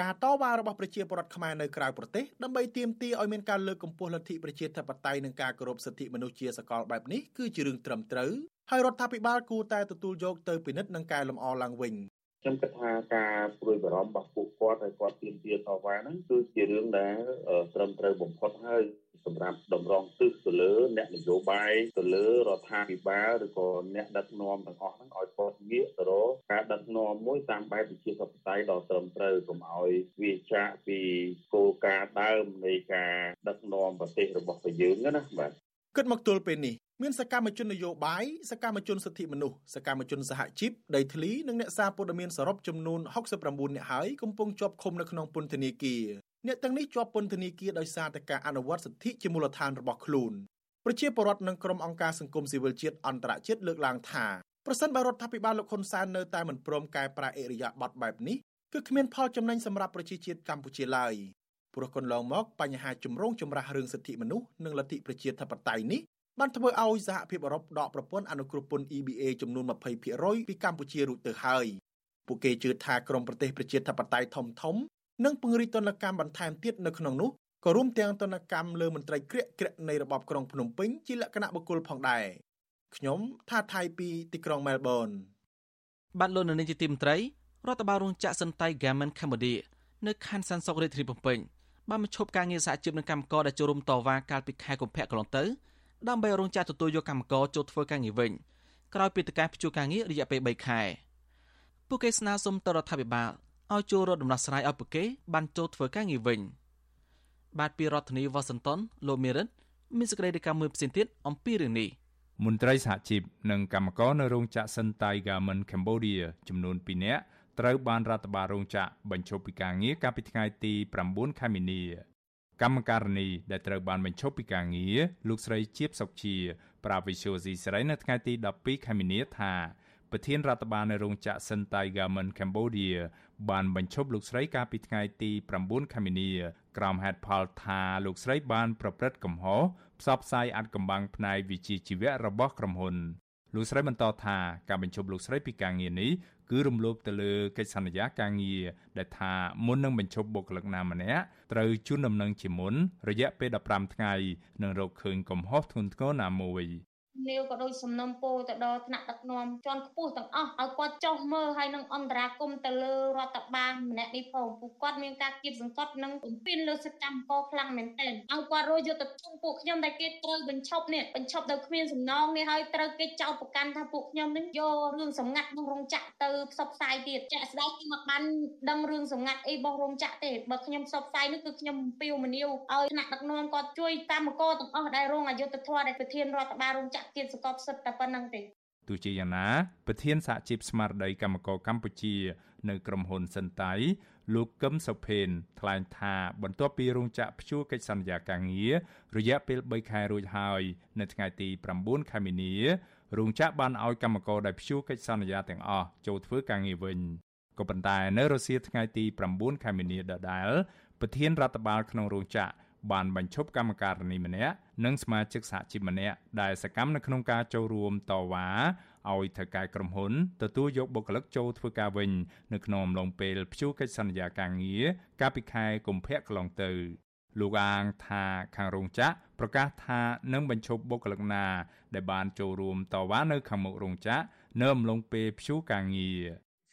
ការតវ៉ារបស់ប្រជាពលរដ្ឋខ្មែរនៅក្រៅប្រទេសដើម្បីទាមទារឲ្យមានការលើកកម្ពស់លទ្ធិប្រជាធិបតេយ្យនិងការគោរពសិទ្ធិមនុស្សជាសកលបែបនេះគឺជារឿងត្រឹមត្រូវហើយរដ្ឋាភិបាលគួរតែទទួលយកទៅពិនិត្យនិងកែលម្អឡើងវិញ ខ្ញុំគិតថាការព្រួយបារម្ភរបស់ពួកគាត់ហើយគាត់ទាមទារតវ៉ាហ្នឹងគឺជារឿងដែលត្រឹមត្រូវបំផុតហើយសម្រាប់តម្រង់ទិសទៅលើអ្នកនយោបាយទៅលើរដ្ឋាភិបាលឬក៏អ្នកដឹកនាំទាំងអស់ហ្នឹងឲ្យគាត់ងាកទៅរកការដឹកនាំមួយតាមបែបវិជាសព្វតៃដ៏ត្រឹមត្រូវកុំឲ្យវាចាក់ពីគោលការណ៍ដើមនៃការដឹកនាំប្រទេសរបស់យើងណាបាទគិតមកទល់ពេលនេះ មានសកម្មជននយោបាយសកម្មជនសិទ្ធិមនុស្សសកម្មជនសហជីពដីធ្លីនិងអ្នកសារព័ត៌មានសរុបចំនួន69នាក់ហើយកំពុងជាប់ឃុំនៅក្នុងពន្ធនាគារអ្នកទាំងនេះជាប់ពន្ធនាគារដោយសារតែការអនុវត្តសិទ្ធិជាមូលដ្ឋានរបស់ខ្លួនប្រជាពលរដ្ឋនិងក្រុមអង្គការសង្គមស៊ីវិលជាតិអន្តរជាតិលើកឡើងថាប្រសិនបើរដ្ឋាភិបាលលោកហ៊ុនសែននៅតែមិនព្រមកែប្រែអិរិយាបថបែបនេះគឺគ្មានផលចំណេញសម្រាប់ប្រជាជាតិកម្ពុជាឡើយព្រោះកន្លងមកបញ្ហាជំរងចម្រាស់រឿងសិទ្ធិមនុស្សនិងលទ្ធិប្រជាធិបតេយ្យនេះ បានធ្វើឲ្យសហភាពអឺរ៉ុបដកប្រព័ន្ធអនុគ្រោះពន្ធ EBA ចំនួន20%ពីកម្ពុជារួចទៅហើយពួកគេជឿថាក្រមប្រទេសប្រជាធិបតេយ្យធំធំនិងពង្រីកទណ្ឌកម្មបន្ថែមទៀតនៅក្នុងនោះក៏រួមទាំងទណ្ឌកម្មលើមន្ត្រីក្រាកក្រាក់នៃរបបក្រុងភ្នំពេញជាលក្ខណៈបុគ្គលផងដែរខ្ញុំថាថៃពីទីក្រុងមែលប៊នបាទលោកនៅនាងជាទីមត្រីរដ្ឋបាលរោងចក្រសិនតៃ Garment Cambodia នៅខណ្ឌសាន់សុករាជធានីភ្នំពេញបានបញ្ឈប់ការងារសហជីពនឹងកម្មករដែលចូលរួមតវ៉ាកាលពីខែកុម្ភៈកន្លងទៅ ដើម្បីរោងចក្រទទួលយកកម្មករចូលធ្វើការងារវិញក្រោយពីតការព្យួរការងាររយៈពេល3ខែពួកគេស្នើសុំទៅរដ្ឋាភិបាលឲ្យចូលរកដំណោះស្រាយឲ្យពួកគេបានចូលធ្វើការងារវិញបាទពីរដ្ឋធានីវ៉ាស៊ីនតោនលោកមេរិតមានសេចក្តីរាយការណ៍មួយផ្សេងទៀតអំពីរឿងនេះមន្ត្រីសហជីពនិងកម្មករនៅរោងចក្រ Sentai Garment Cambodia ចំនួន2នាក់ត្រូវបានរដ្ឋបាលរោងចក្របញ្ឈប់ពីការងារកាលពីថ្ងៃទី9ខែមីនា កម្មការនីដែលត្រូវបានបញ្ឈប់ពីការងារលោកស្រីជាបសុកជាប្រាវិសុយស៊ីស្រីនៅថ្ងៃទី12ខែមីនាថាប្រធានរដ្ឋបាលនៅរោងចក្រ Sentai Garment Cambodia បានបញ្ឈប់លោកស្រីកាលពីថ្ងៃទី9ខែមីនាក្រោមហេតុផលថាលោកស្រីបានប្រព្រឹត្តកំហុសផ្សព្វផ្សាយអត្តកម្បាំងផ្នែកវិជ្ជាជីវៈរបស់ក្រុមហ៊ុន លោកស្រីបន្តថាការបញ្ឈប់លោកស្រីពីការងារនេះគឺរំលោភទៅលើកិច្ចសន្យាការងារដែលថាមុននឹងបញ្ឈប់បុគ្គលិកណាម្នាក់ត្រូវជូនដំណឹងជាមុនរយៈពេល15ថ្ងៃនិងរកឃើញកំហុសធ្ងន់ធ្ងរណាមួយ នាវក៏ដូចសំណុំពោទៅដល់ថ្នាក់ដឹកនាំជាន់ខ្ពស់ទាំងអស់ឲ្យគាត់ចុះមើលហើយនឹងអន្តរាគមទៅលើរដ្ឋបាលម្នាក់នេះផងពួកគាត់មានការគៀបសង្កត់និងបំពេញលើសិទ្ធិកម្មករខ្លាំងមែនទែនឲ្យគាត់រយយុទ្ធជុំពួកខ្ញុំដែលគេត្រូវបញ្ឈប់នេះបញ្ឈប់ដោយគ្មានសំណងនេះហើយត្រូវគេចោទប្រកាន់ថាពួកខ្ញុំនឹងយករឿងសម្ងាត់ក្នុងរោងចក្រទៅផ្សព្វផ្សាយទៀតចាក់ស្ដែងគឺមកបានដឹងរឿងសម្ងាត់អីរបស់រោងចក្រទេបើខ្ញុំផ្សព្វផ្សាយនេះគឺខ្ញុំពីវមនីវឲ្យថ្នាក់ដឹកនាំគាត់ជួយកម្មករទាំងអស់ដែលរងអយុត្តិធម៌ដែលប្រធានរដ្ឋបាលរោងចក្រទៀតសកបសិទ្ធតែប៉ុណ្្នឹងទេទោះជាយ៉ាងណាប្រធានសហជីពស្មារតីកម្មករកម្ពុជា នៅក្រុមហ៊ុនសិនតៃលោកកឹមសុភេនថ្លែងថាបន្ទាប់ពីរោងចក្រព្យួរកិច្ចសន្យាការងាររយៈពេល3ខែរួចហើយនៅថ្ងៃទី9ខែមីនារោងចក្របានឲ្យកម្មករដែលព្យួរកិច្ចសន្យាទាំងអស់ចូលធ្វើការងារវិញក៏ប៉ុន្តែនៅរសៀលថ្ងៃទី9ខែមីនាដដែលប្រធានរដ្ឋបាលក្នុងរោងចក្រ បានបញ្ឈប់កម្មការនីម្នាក់និងសមាជិកសហជីពម្នាក់ដែលសកម្មនៅក្នុងការចូលរួមតវ៉ាឲ្យថៅកែក្រុមហ៊ុនទទួលយកបុគ្គលិកចូលធ្វើការវិញនៅក្នុងអំឡុងពេលព្យួរកិច្ចសន្យាការងារកាលពីខែកុម្ភៈកន្លងទៅលោកអាងថាខាងរោងចក្រប្រកាសថានឹងបញ្ឈប់បុគ្គលិកណា ដែលបានចូលរួមតវ៉ានៅខាងមុខរោងចក្រនៅអំឡុងពេលព្យួរការងារ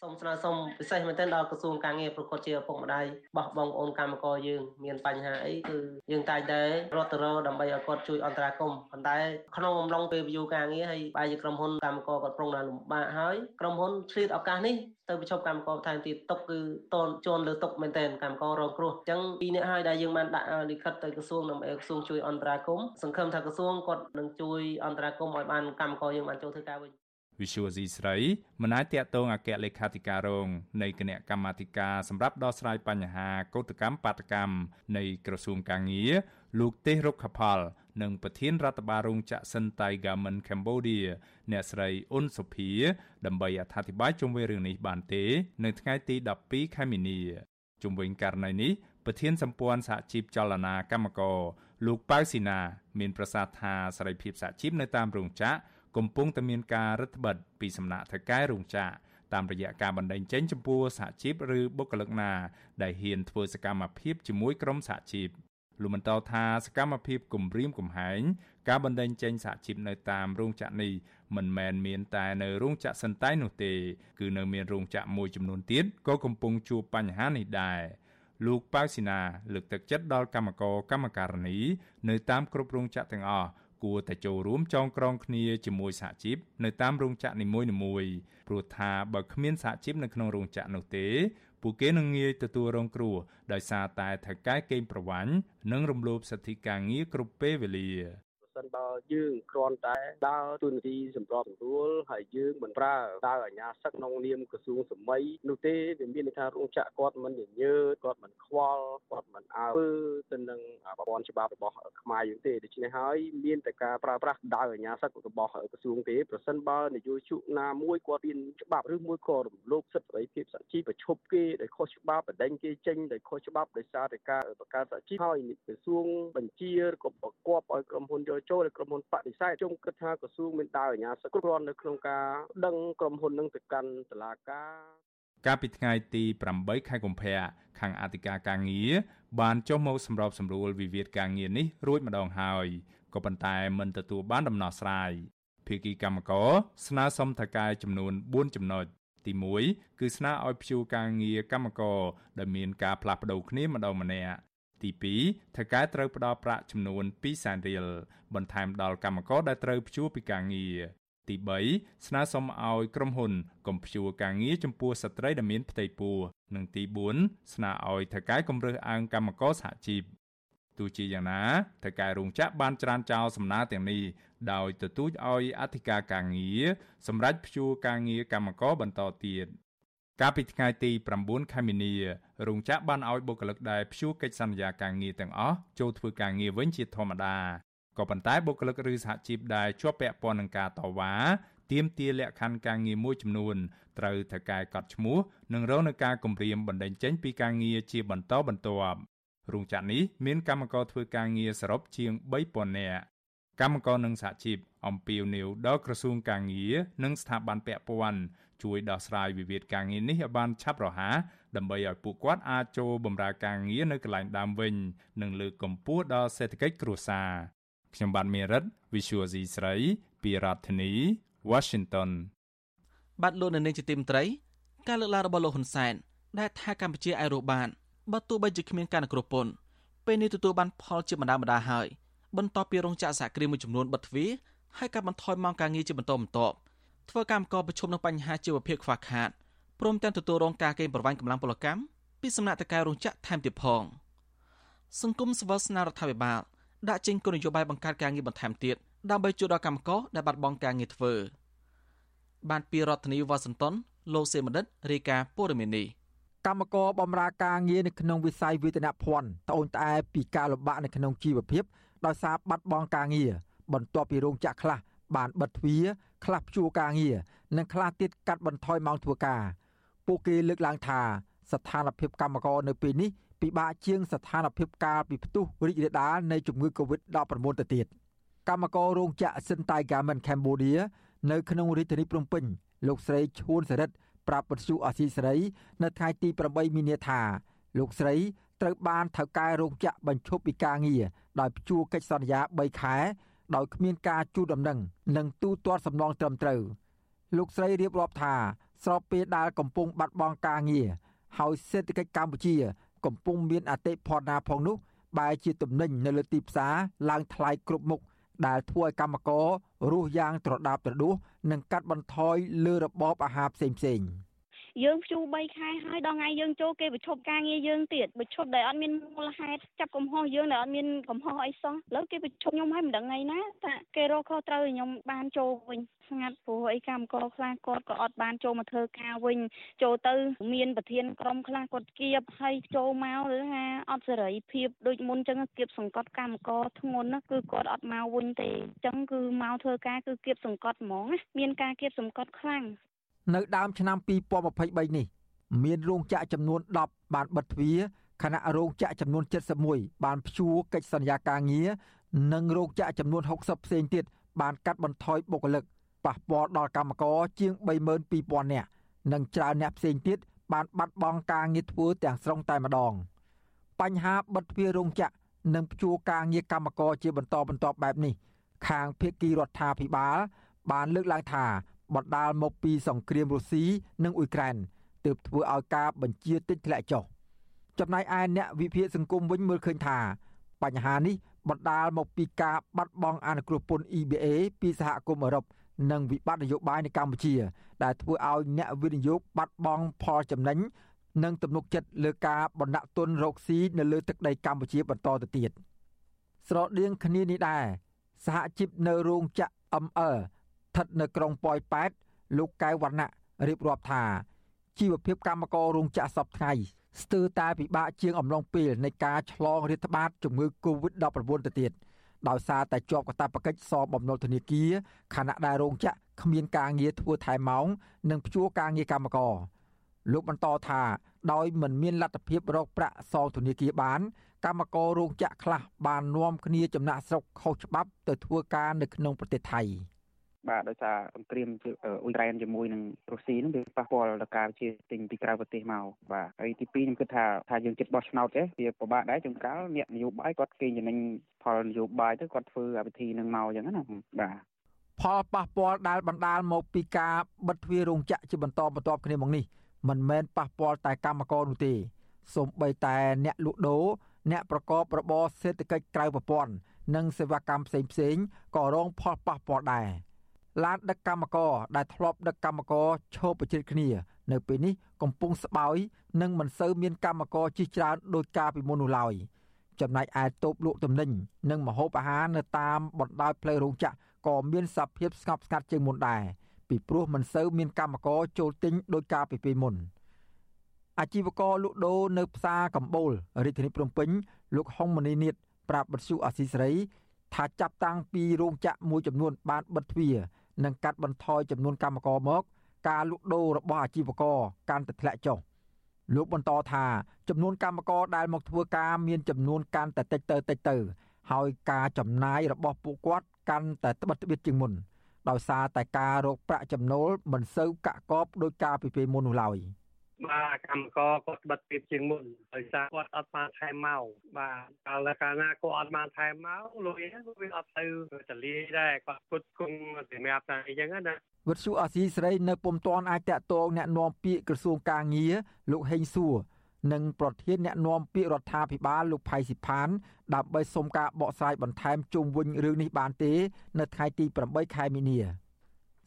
សូមស្នើសុំពិសេសមែនទែនដល់ក្រសួងការងារប្រកបជាឪពុកម្ដាយរបស់បងប្អូនកម្មករយើងមានបញ្ហាអីគឺយើងតែងតែរត់ទៅរកដើម្បីឲ្យគាត់ជួយអន្តរាគមន៍ប៉ុន្តែក្នុងអំឡុងពេល view ការងារហើយបែរជាក្រុមហ៊ុនកម្មករគាត់ប្រុងតែលំបាកហើយក្រុមហ៊ុនឆ្លៀតឱកាសនេះទៅបញ្ឈប់កម្មករថែមទៀតຕົកគឺតនជន់លើຕົកមែនទែនកម្មកររងគ្រោះអញ្ចឹងពីនេះហើយដែលយើងបានដាក់លិខិតទៅក្រសួងដើម្បីក្រសួងជួយអន្តរាគមន៍សង្ឃឹមថាក្រសួងគាត់នឹងជួយអន្តរាគមន៍ឲ្យបានកម្មករយើងបានចូលធ្វើការវិញ វិសុវស៊ីស្រីមិនអាចតាក់ទងអគ្គលេខាធិការរងនៃគណៈកម្មាធិការសម្រាប់ដោះស្រាយបញ្ហាកោតកម្មបាតកម្មនៃក្រសួងកាងារលោកទេសរុក្ខផល និងប្រធានរដ្ឋបាលរោងចក្រសិនតៃ Garment Cambodia អ្នកស្រីអ៊ុនសុភា ដើម្បីអធិប្បាយជុំវិញរឿងនេះបានទេ នៅថ្ងៃទី12ខែមីនាជុំវិញករណីនេះប្រធានសម្ព័ន្ធសហជីពចលនាកម្មករលោកប៉ៅស៊ីណា មានប្រសាសន៍ថាសេរីភាពសហជីពនៅតាមរោងចក្រ កំពុងតែមានការរឹតបន្តឹងពីសំណាក់ថៅកែរោងចក្រតាមរយៈការបណ្តេញចេញចំពោះសហជីពឬបុគ្គលិកណា ដែលហ៊ានធ្វើសកម្មភាពជាមួយក្រុមសហជីពលោកបន្តថាសកម្មភាពគំរាមកំហែងការបណ្តេញចេញសហជីពនៅតាមរោងចក្រនេះមិនមែនមានតែនៅរោងចក្រសិនតែនោះទេ គឺនៅមានរោងចក្រមួយចំនួនទៀតក៏កំពុងជួបបញ្ហានេះដែរលោកប៉ៅស៊ីណាលើកទឹកចិត្តដល់កម្មករកម្មការិនី នៅតាមគ្រប់រោងចក្រទាំងអស់ គួរតែចូលរួមចងក្រងគ្នាជាមួយសហជីពនៅតាមរោងចក្រនីមួយៗព្រោះថាបើគ្មានសហជីពនៅក្នុងរោងចក្រនោះទេពួកគេនឹងងាយទទួលរងគ្រោះដោយសារតែថៅកែកេងប្រវ័ញ្ចនិងរំលោភសិទ្ធិការងារគ្រប់ពេលវេលាសិន បើយើងគ្រាន់តែដើរទូនាទីសម្របសម្រួលហើយយើងមិនប្រើដើរអាជ្ញាសឹកក្នុងនាមក្រសួងសម័យនោះទេវាមានន័យថារោងចក្រគាត់មិនញញើតគាត់មិនខ្វល់គាត់មិនអើទៅនឹងប្រព័ន្ធច្បាប់របស់ខ្មែរយើងទេដូច្នេះហើយមានតែការប្រើប្រាស់ដើរអាជ្ញាសឹករបស់ក្រសួងទេប្រសិនបើនយោជកណាមួយគាត់មានច្បាប់ឬមួយក៏រំលោភសិទ្ធិសេរីភាពសហជីពប្រឈប់គេដោយខុសច្បាប់បដិញគេចេញដោយខុសច្បាប់ដោយសារតែការបង្កើតសហជីពហើយក្រសួងបញ្ជាក៏ប្រកបឲ្យក្រុមហ៊ុនយកចូលឲ្យក្រុមហ៊ុនបដិសេធខ្ញុំគិតថាក្រសួងមានដើរអាជ្ញាសិទ្ធិគ្រប់គ្រាន់នៅក្នុងការដឹងក្រុមហ៊ុននឹងទៅកាន់តុលាការកាលពីថ្ងៃទី8ខែកុម្ភៈខាងអធិការការងារបានចុះមកសម្របសម្រួលវិវាទការងារនេះរួចម្ដងហើយក៏ប៉ុន្តែមិនទទួលបានដំណោះស្រាយភាគីកម្មករស្នើសុំថៅកែចំនួន4ចំណុចទី1គឺស្នើឲ្យព្យួរការងារកម្មករដែលមានការផ្លាស់ប្តូរគ្នាម្ដងម្នាក់ ទី2ថៅកែត្រូវផ្ដល់ប្រាក់ចំនួន2សែនរៀលបន្ថែមដល់កម្មករដែលត្រូវព្យួរពីការងារទី3ស្នើសុំឲ្យក្រុមហ៊ុនកុំព្យួរការងារចំពោះស្ត្រីដែលមានផ្ទៃពោះនិងទី4ស្នើឲ្យថៅកែគម្រើសអើងកម្មករសហជីពទោះជាយ៉ាងណាថៅកែរោងចក្របានច្រានចោលសំណើទាំងនេះដោយទទូចឲ្យអធិការការងារសម្រាប់ព្យួរការងារកម្មករបន្តទៀត កាលពីថ្ងៃទី9ខែមីនារោងចក្របានឲ្យបុគ្គលិកដែលព្យួរកិច្ចសន្យាការងារទាំងអស់ចូលធ្វើការងារវិញជាធម្មតាក៏ប៉ុន្តែបុគ្គលិកឬសហជីពដែលជាប់ពាក់ព័ន្ធនឹងការតវ៉ាទាមទារលក្ខខណ្ឌការងារមួយចំនួនត្រូវត្រូវកែកត់ឈ្មោះនិងរងនឹងការគំរាមបណ្តេញចេញពីការងារជាបន្តបន្ទាប់រោងចក្រនេះមានកម្មករធ្វើការងារសរុបជាង3000នាក់កម្មករនិងសហជីពអំពាវនាវដល់ក្រសួងការងារនិងស្ថាប័នពាក់ព័ន្ធ ជួយដោះស្រាយវិវាទការងារនេះឲ្យបានឆាប់រហ័សដើម្បីឲ្យពួកគាត់អាចចូលបម្រើការងារនៅកន្លែងដើមវិញ និងលើកកម្ពស់ដល់សេដ្ឋកិច្ចគ្រួសារខ្ញុំបាទមេរិត Visual C ស្រីពីរដ្ឋធានី Washington បាទលោកនៅនាងជាទីមត្រីការលើកឡើងរបស់លោកហ៊ុនសែនដែលថាកម្ពុជាអាចរកបានបើទោះបីជាគ្មានការនគ្រោះពន្ធពេលនេះទទួលបានផលជាបណ្ដាបណ្ដាហើយបន្ទាប់ពីរោងចក្រសហគ្រាសមួយចំនួនបិទទ្វារហើយការបន្ថយម៉ោងការងារជាបន្តបន្ទាប់ ធ្វើកម្មករប្រឈមនឹងបញ្ហាជីវភាពខ្វះខាតព្រមទាំងទទួលរងការកេងប្រវ័ញ្ចកម្លាំងពលកម្មពីសំណាក់តកែរោងចក្រថែមទៀតផងសង្គមស្វ័ស្នារដ្ឋាភិបាលដាក់ចេញគោលនយោបាយបង្កើតការងារបន្ថែមទៀតដើម្បីជួយដល់កម្មករដែលបាត់បង់ការងារធ្វើបានពីរដ្ឋធានីវ៉ាស៊ីនតោនលោកសេមណ្ឌិតរាយការណ៍ព័ត៌មាននេះកម្មករបម្រើការងារនៅក្នុងវិស័យវេទនភ័ណ្ឌត្អូញត្អែពីការលំបាកនៅក្នុងជីវភាពដោយសារបាត់បង់ការងារបន្ទាប់ពីរោងចក្រខ្លះបានបិទទ្វារ ខ្លះព្យួរការងារនិងខ្លះទៀតកាត់បន្ថយម៉ោងធ្វើការពួកគេលើកឡើងថាស្ថានភាពកម្មករនៅពេលនេះពិបាកជាងស្ថានភាពកាលពីផ្ទុះរីករាលដាលនៃជំងឺ Covid-19 ទៅទៀតកម្មកររោងចក្រ Sintai Garment Cambodia នៅក្នុងរាជធានីភ្នំពេញលោកស្រីឈួនសរិទ្ធប្រាប់បទសុអសីសេរី នៅថ្ងៃទី8មីនាថាលោកស្រីត្រូវបានថៅកែរោងចក្របញ្ឈប់ពីការងារដោយព្យួរកិច្ចសន្យា3ខែ ដោយគ្មានការជួលដំណឹងនិងទូទាត់សំណងត្រឹមត្រូវលោកស្រីរៀបរាប់ថាស្របពេលដែលកំពុងបាត់បង់ការងារហើយសេដ្ឋកិច្ចកម្ពុជា កំពុងមានអតិផរណាផងនោះបែរជាទំនិញនៅលើទីផ្សារឡើងថ្លៃគ្រប់មុខដែលធ្វើឲ្យកម្មកររស់យ៉ាងត្រដាបត្រដួសនិងកាត់បន្ថយលើរបបអាហារផ្សេងៗៗ យើងព្យួរ3ខែហើយដល់ថ្ងៃយើងចូលគេបញ្ឈប់ការងារយើងទៀតបញ្ឈប់ដែលអត់មានមូលហេតុចាប់កំហុសយើងដែលអត់មានកំហុសអីសោះឥឡូវគេបញ្ឈប់ខ្ញុំហើយមិនដឹងថ្ងៃណាតែគេរកខុសត្រូវឲ្យខ្ញុំបានចូលវិញស្ងាត់ព្រោះអីកម្មករខ្លះគាត់ក៏អត់បានចូលមកធ្វើការវិញចូលទៅមានប្រធានក្រុមខ្លះគាត់គៀបហើយចូលមកឬថាអត់សេរីភាពដូចមុនចឹងគៀបសង្កត់កម្មករធ្ងន់ណាគឺគាត់អត់មកវិញទេអញ្ចឹងគឺមកធ្វើការគឺគៀបសង្កត់ហ្មងណាមានការគៀបសង្កត់ខ្លាំង នៅដើមឆ្នាំ2023នេះ មានរោងចក្រចំនួន10បានបិទទ្វារខណៈរោងចក្រចំនួន71បានព្យួរកិច្ចសន្យាការងារនិងរោងចក្រចំនួន60ផ្សេងទៀតបានកាត់បន្ថយបុគ្គលិកប៉ះពាល់ដល់កម្មករជាង32000នាក់និងច្រើនអ្នកផ្សេងទៀតបានបាត់បង់ការងារធ្វើទាំងស្រុងតែម្ដង បញ្ហាបិទទ្វាររោងចក្រនិងព្យួរការងារកម្មករជាបន្តបន្ទាប់បែបនេះ ខាងភៀកគីរដ្ឋាភិបាល បានលើកឡើងថា បណ្ដាលមកពីសង្គ្រាមរុស្ស៊ីនិងអ៊ុយក្រែនទើបធ្វើឲ្យការបញ្ជាទិញធ្លាក់ចុះចំណែកឯអ្នកវិភាគសង្គមវិញមើលឃើញថា បញ្ហានេះបណ្ដាលមកពីការបាត់បង់អនុគ្រោះពន្ធ EBA ពីសហគមន៍អឺរ៉ុបនិងវិបត្តិនយោបាយនៅកម្ពុជា ដែលធ្វើឲ្យអ្នកវិនិយោគបាត់បង់ផលចំណេញនិងទំនុកចិត្តលើការបណ្ដាក់ទុនរកស៊ីនៅលើទឹកដីកម្ពុជាបន្តទៅទៀតស្រដៀងគ្នានេះដែរសហជីពនៅរោងចក្រ ML ស្ថិតនៅក្រុងប៉ោយប៉ែតលោកកែវវណ្ណៈរៀបរាប់ថាជីវភាពកម្មកររោងចក្រសពថ្ងៃស្ទើរតែពិបាកជាងអំឡុងពេលនៃការឆ្លងរាតត្បាតជំងឺ Covid-19 ទៅទៀតដោយសារតែជាប់កាតព្វកិច្ចសបំណុលធនាគារខណៈដែលរោងចក្រគ្មានការងារធ្វើថែមម៉ោងនិងព្យួរការងារកម្មករលោកបន្តថាដោយមិនមានលទ្ធភាពរកប្រាក់សងធនាគារបាន កម្មកររោងចក្រខ្លះបាននាំគ្នាចំណាក់ស្រុកខុសច្បាប់ទៅធ្វើការនៅក្នុងប្រទេសថៃ។ បាទដោយសារសង្គ្រាមអ៊ុយក្រែនជាមួយនឹងរុស្ស៊ីហ្នឹងវាប៉ះពាល់ដល់ការជាទិញពីក្រៅប្រទេសមកបាទហើយទី2ខ្ញុំគិតថាថាយើងចិត្តបោះឆ្នោតទេវាពិបាកដែរជួនកាលអ្នកនយោបាយគាត់គេចំណេញផលនយោបាយទៅគាត់ធ្វើវិធីនឹងមកអញ្ចឹងណាបាទផលប៉ះពាល់ដែលបណ្ដាលមកពីការបិទទ្វាររោងចក្រជាបន្តបន្ទាប់គ្នាមកនេះមិនមែនប៉ះពាល់តែកម្មករនោះទេសូម្បីតែអ្នកលក់ដូរអ្នកប្រកបរបរសេដ្ឋកិច្ចក្រៅប្រព័ន្ធនិងសេវាកម្មផ្សេងៗក៏រងផលប៉ះពាល់ដែរ។ ឡានដឹកកម្មករដែលធ្លាប់ដឹកកម្មករឈោបប្រជិតគ្នា នៅពេលនេះកំពុងស្បើយនិងមិនសូវមានកម្មករជិះច្រើនដោយការពីមុននោះឡើយចំណែកឯតូបលក់ទំនិញនិងម្ហូបអាហារនៅតាមបណ្ដោយផ្លូវរោងចក្រក៏មានសភាពស្ងប់ស្ងាត់ជាងមុនដែរពីព្រោះមិនសូវមានកម្មករចូលទិញដោយការពីពេលមុនអាជីវករលក់ដូរនៅផ្សារកំបូលរាជធានីភ្នំពេញលោកហុងមនីនិតប្រាប់បទសុអាស៊ីសេរីថាចាប់តាំងពីរោងចក្រមួយចំនួនបានបិទទ្វារ និងកាត់បន្ថយចំនួនកម្មករមក ការលក់ដូររបស់អាជីវករកាន់តែធ្លាក់ចុះលោកបន្តថាចំនួនកម្មករដែលមកធ្វើការមានចំនួនកាន់តែតិចទៅតិចទៅ ហើយការចំណាយរបស់ពួកគាត់កាន់តែត្បិតត្បៀតជាងមុនដោយសារតែការរកប្រាក់ចំណូលមិនសូវកាក់កបដោយការពីពេលមុននោះឡើយ។ បាទកម្មករគាត់បិទពីជាងមុនដោយសារគាត់អត់បានថែមមកបាទកាលកាលណាគាត់អត់បានថែមមកលុយវាអត់ទៅចលាយដែរគាត់ពុតគង់សម្រាប់តែអីចឹងណាវិទ្យុអាស៊ីសេរីនៅពុំទាន់អាចតាក់ទងแนะនាំពាក្យក្រសួងកាងារលោកហេងសួរនិងប្រធានអ្នកណែនាំពាក្យរដ្ឋាភិបាលលោកផៃស៊ីផានដើម្បីសុំការបកស្រាយបន្ថែមជុំវិញរឿងនេះបានទេ នៅថ្ងៃទី8ខែមីនា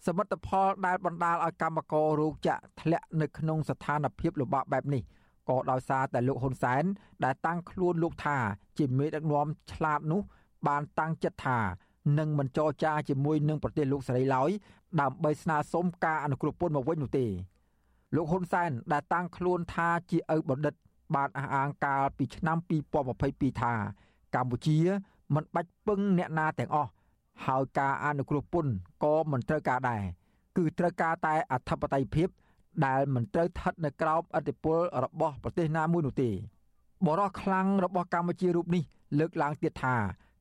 សមិទ្ធផលដែលបណ្ដាលឲ្យកម្មកររោងចក្រធ្លាក់នៅក្នុងស្ថានភាពលំបាកបែបនេះក៏ដោយសារតែលោកហ៊ុនសែនដែលតាំងខ្លួនលោកថាជាមេដឹកនាំឆ្លាតនោះបានតាំងចិត្តថានឹងមិនចរចាជាមួយនឹងប្រទេសលោកសេរីឡើយដើម្បីស្នើសុំការអនុគ្រោះពន្ធមកវិញនោះទេលោកហ៊ុនសែនដែលតាំងខ្លួនថាជាឪបណ្ឌិត បានអះអាងកាលពីឆ្នាំ2022ថាកម្ពុជាមិនបាច់ពឹងអ្នកណាទាំងអស់ ហើយការអនុគ្រោះពន្ធក៏មិនត្រូវការដែរគឺត្រូវការតែអធិបតេយ្យភាព ដែលមិនត្រូវស្ថិតនៅក្រោមឥទ្ធិពលរបស់ប្រទេសណាមួយនោះទេបរិះខ្លាំងរបស់កម្ពុជារូបនេះលើកឡើងទៀតថា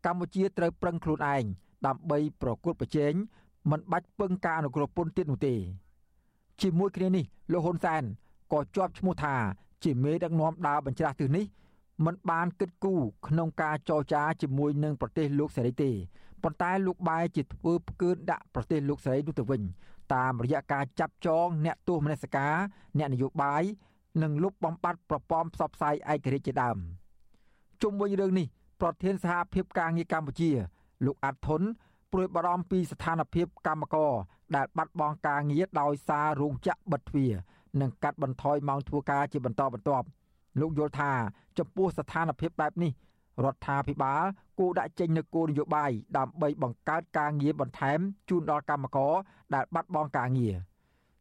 កម្ពុជាត្រូវប្រឹងខ្លួនឯងដើម្បីប្រកួតប្រជែងមិនបាច់ពឹងការអនុគ្រោះពន្ធទៀតនោះទេជាមួយគ្នានេះលោកហ៊ុនសែនក៏ជាប់ឈ្មោះថាជាមេដឹកនាំដើរបញ្ច្រាស់ទិសនេះ មិនបានគិតគូរក្នុងការចរចាជាមួយនឹងប្រទេសលោកសេរីទេប៉ុន្តែលោកបែរជាធ្វើផ្កើនដាក់ប្រទេសលោកសេរីនោះទៅវិញតាមរយៈការចាប់ចងអ្នកទោសមនសិការអ្នកនយោបាយនិងលុបបំបាត់ប្រព័ន្ធផ្សព្វផ្សាយឯករាជ្យជាដើមជុំវិញរឿងនេះប្រធានសហភាពការងារកម្ពុជា លោកអាត់ធុនព្រួយបារម្ភពីស្ថានភាពកម្មករដែលបាត់បង់ការងារដោយសាររោងចក្របិទទ្វារនិងកាត់បន្ថយម៉ោងធ្វើការជាបន្តបន្ទាប់ លោកយល់ថាចំពោះស្ថានភាពបែបនេះរដ្ឋាភិបាលគួរដាក់ចេញនូវគោលនយោបាយដើម្បីបង្កើតការងារបន្ថែមជូនដល់កម្មករដែលបាត់បង់ការងារ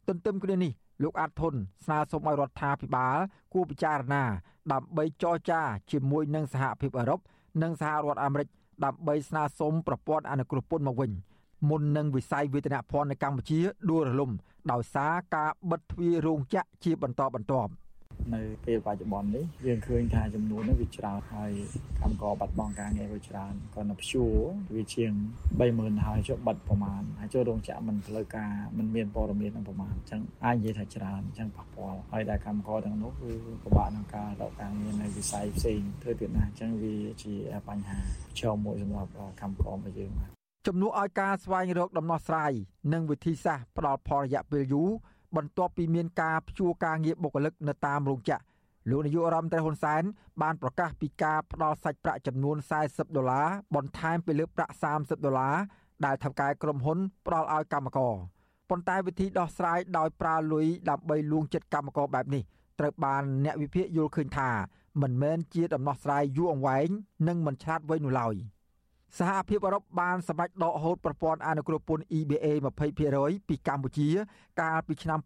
ទន្ទឹមគ្នានេះលោកអាតធុនស្នើសុំឲ្យរដ្ឋាភិបាលគួរពិចារណាដើម្បីចរចាជាមួយនឹងសហភាពអឺរ៉ុបនិងសហរដ្ឋអាមេរិកដើម្បីស្នើសុំប្រព័ន្ធអនុគ្រោះពន្ធមកវិញមុននឹងវិស័យវេទនភ័ណ្ឌនៅកម្ពុជាដួលរលំដោយសារការបិទទ្វាររោងចក្រជាបន្តបន្ទាប់ នៅពេលបច្ចុប្បន្ននេះយើងឃើញថាចំនួននេះវាច្រើនហើយកម្មករបាត់បង់ការងារវាច្រើនក៏នៅព្យួរវាជាង30000ហើយចុះបាត់ប្រមាណហើយចូលរោងចក្រមិនផ្លូវការមិនមានព័ត៌មាននឹងប្រមាណអញ្ចឹងអាចនិយាយថាច្រើនអញ្ចឹងប៉ះពាល់ហើយដែលកម្មករទាំងនោះគឺពិបាកក្នុងការរកការងារនៅវិស័យផ្សេងធ្វើទៀតណាអញ្ចឹងវាជាបញ្ហាប្រឈមមួយសម្រាប់កម្មកររបស់យើងបាទជំនួសឲ្យការស្វែងរកដំណោះស្រាយនិងវិធីសាស្ត្រផ្ដល់ផលរយៈពេលយូរ បន្ទាប់ពីមានការព្យួរការងារបុគ្គលិកនៅតាមរោងចក្រលោកនាយករដ្ឋមន្ត្រីហ៊ុនសែនបានប្រកាសពីការផ្ដល់សាច់ប្រាក់ចំនួន40ដុល្លារបន្ថែមពីលើប្រាក់30ដុល្លារដែលថៅកែក្រុមហ៊ុនផ្ដល់ឲ្យកម្មករប៉ុន្តែវិធីដោះស្រាយដោយប្រើលុយដើម្បីលួងចិត្តកម្មករបែបនេះត្រូវបានអ្នកវិភាគយល់ឃើញថាមិនមែនជាដំណោះស្រាយយូរអង្វែងនិងមិនឆ្លាតវៃនោះឡើយ។ សហភាពអឺរ៉ុបបានសម្រេចដកហូតប្រព័ន្ធអនុគ្រោះពន្ធ EBA 20%ពីកម្ពុជា កាលពីឆ្នាំ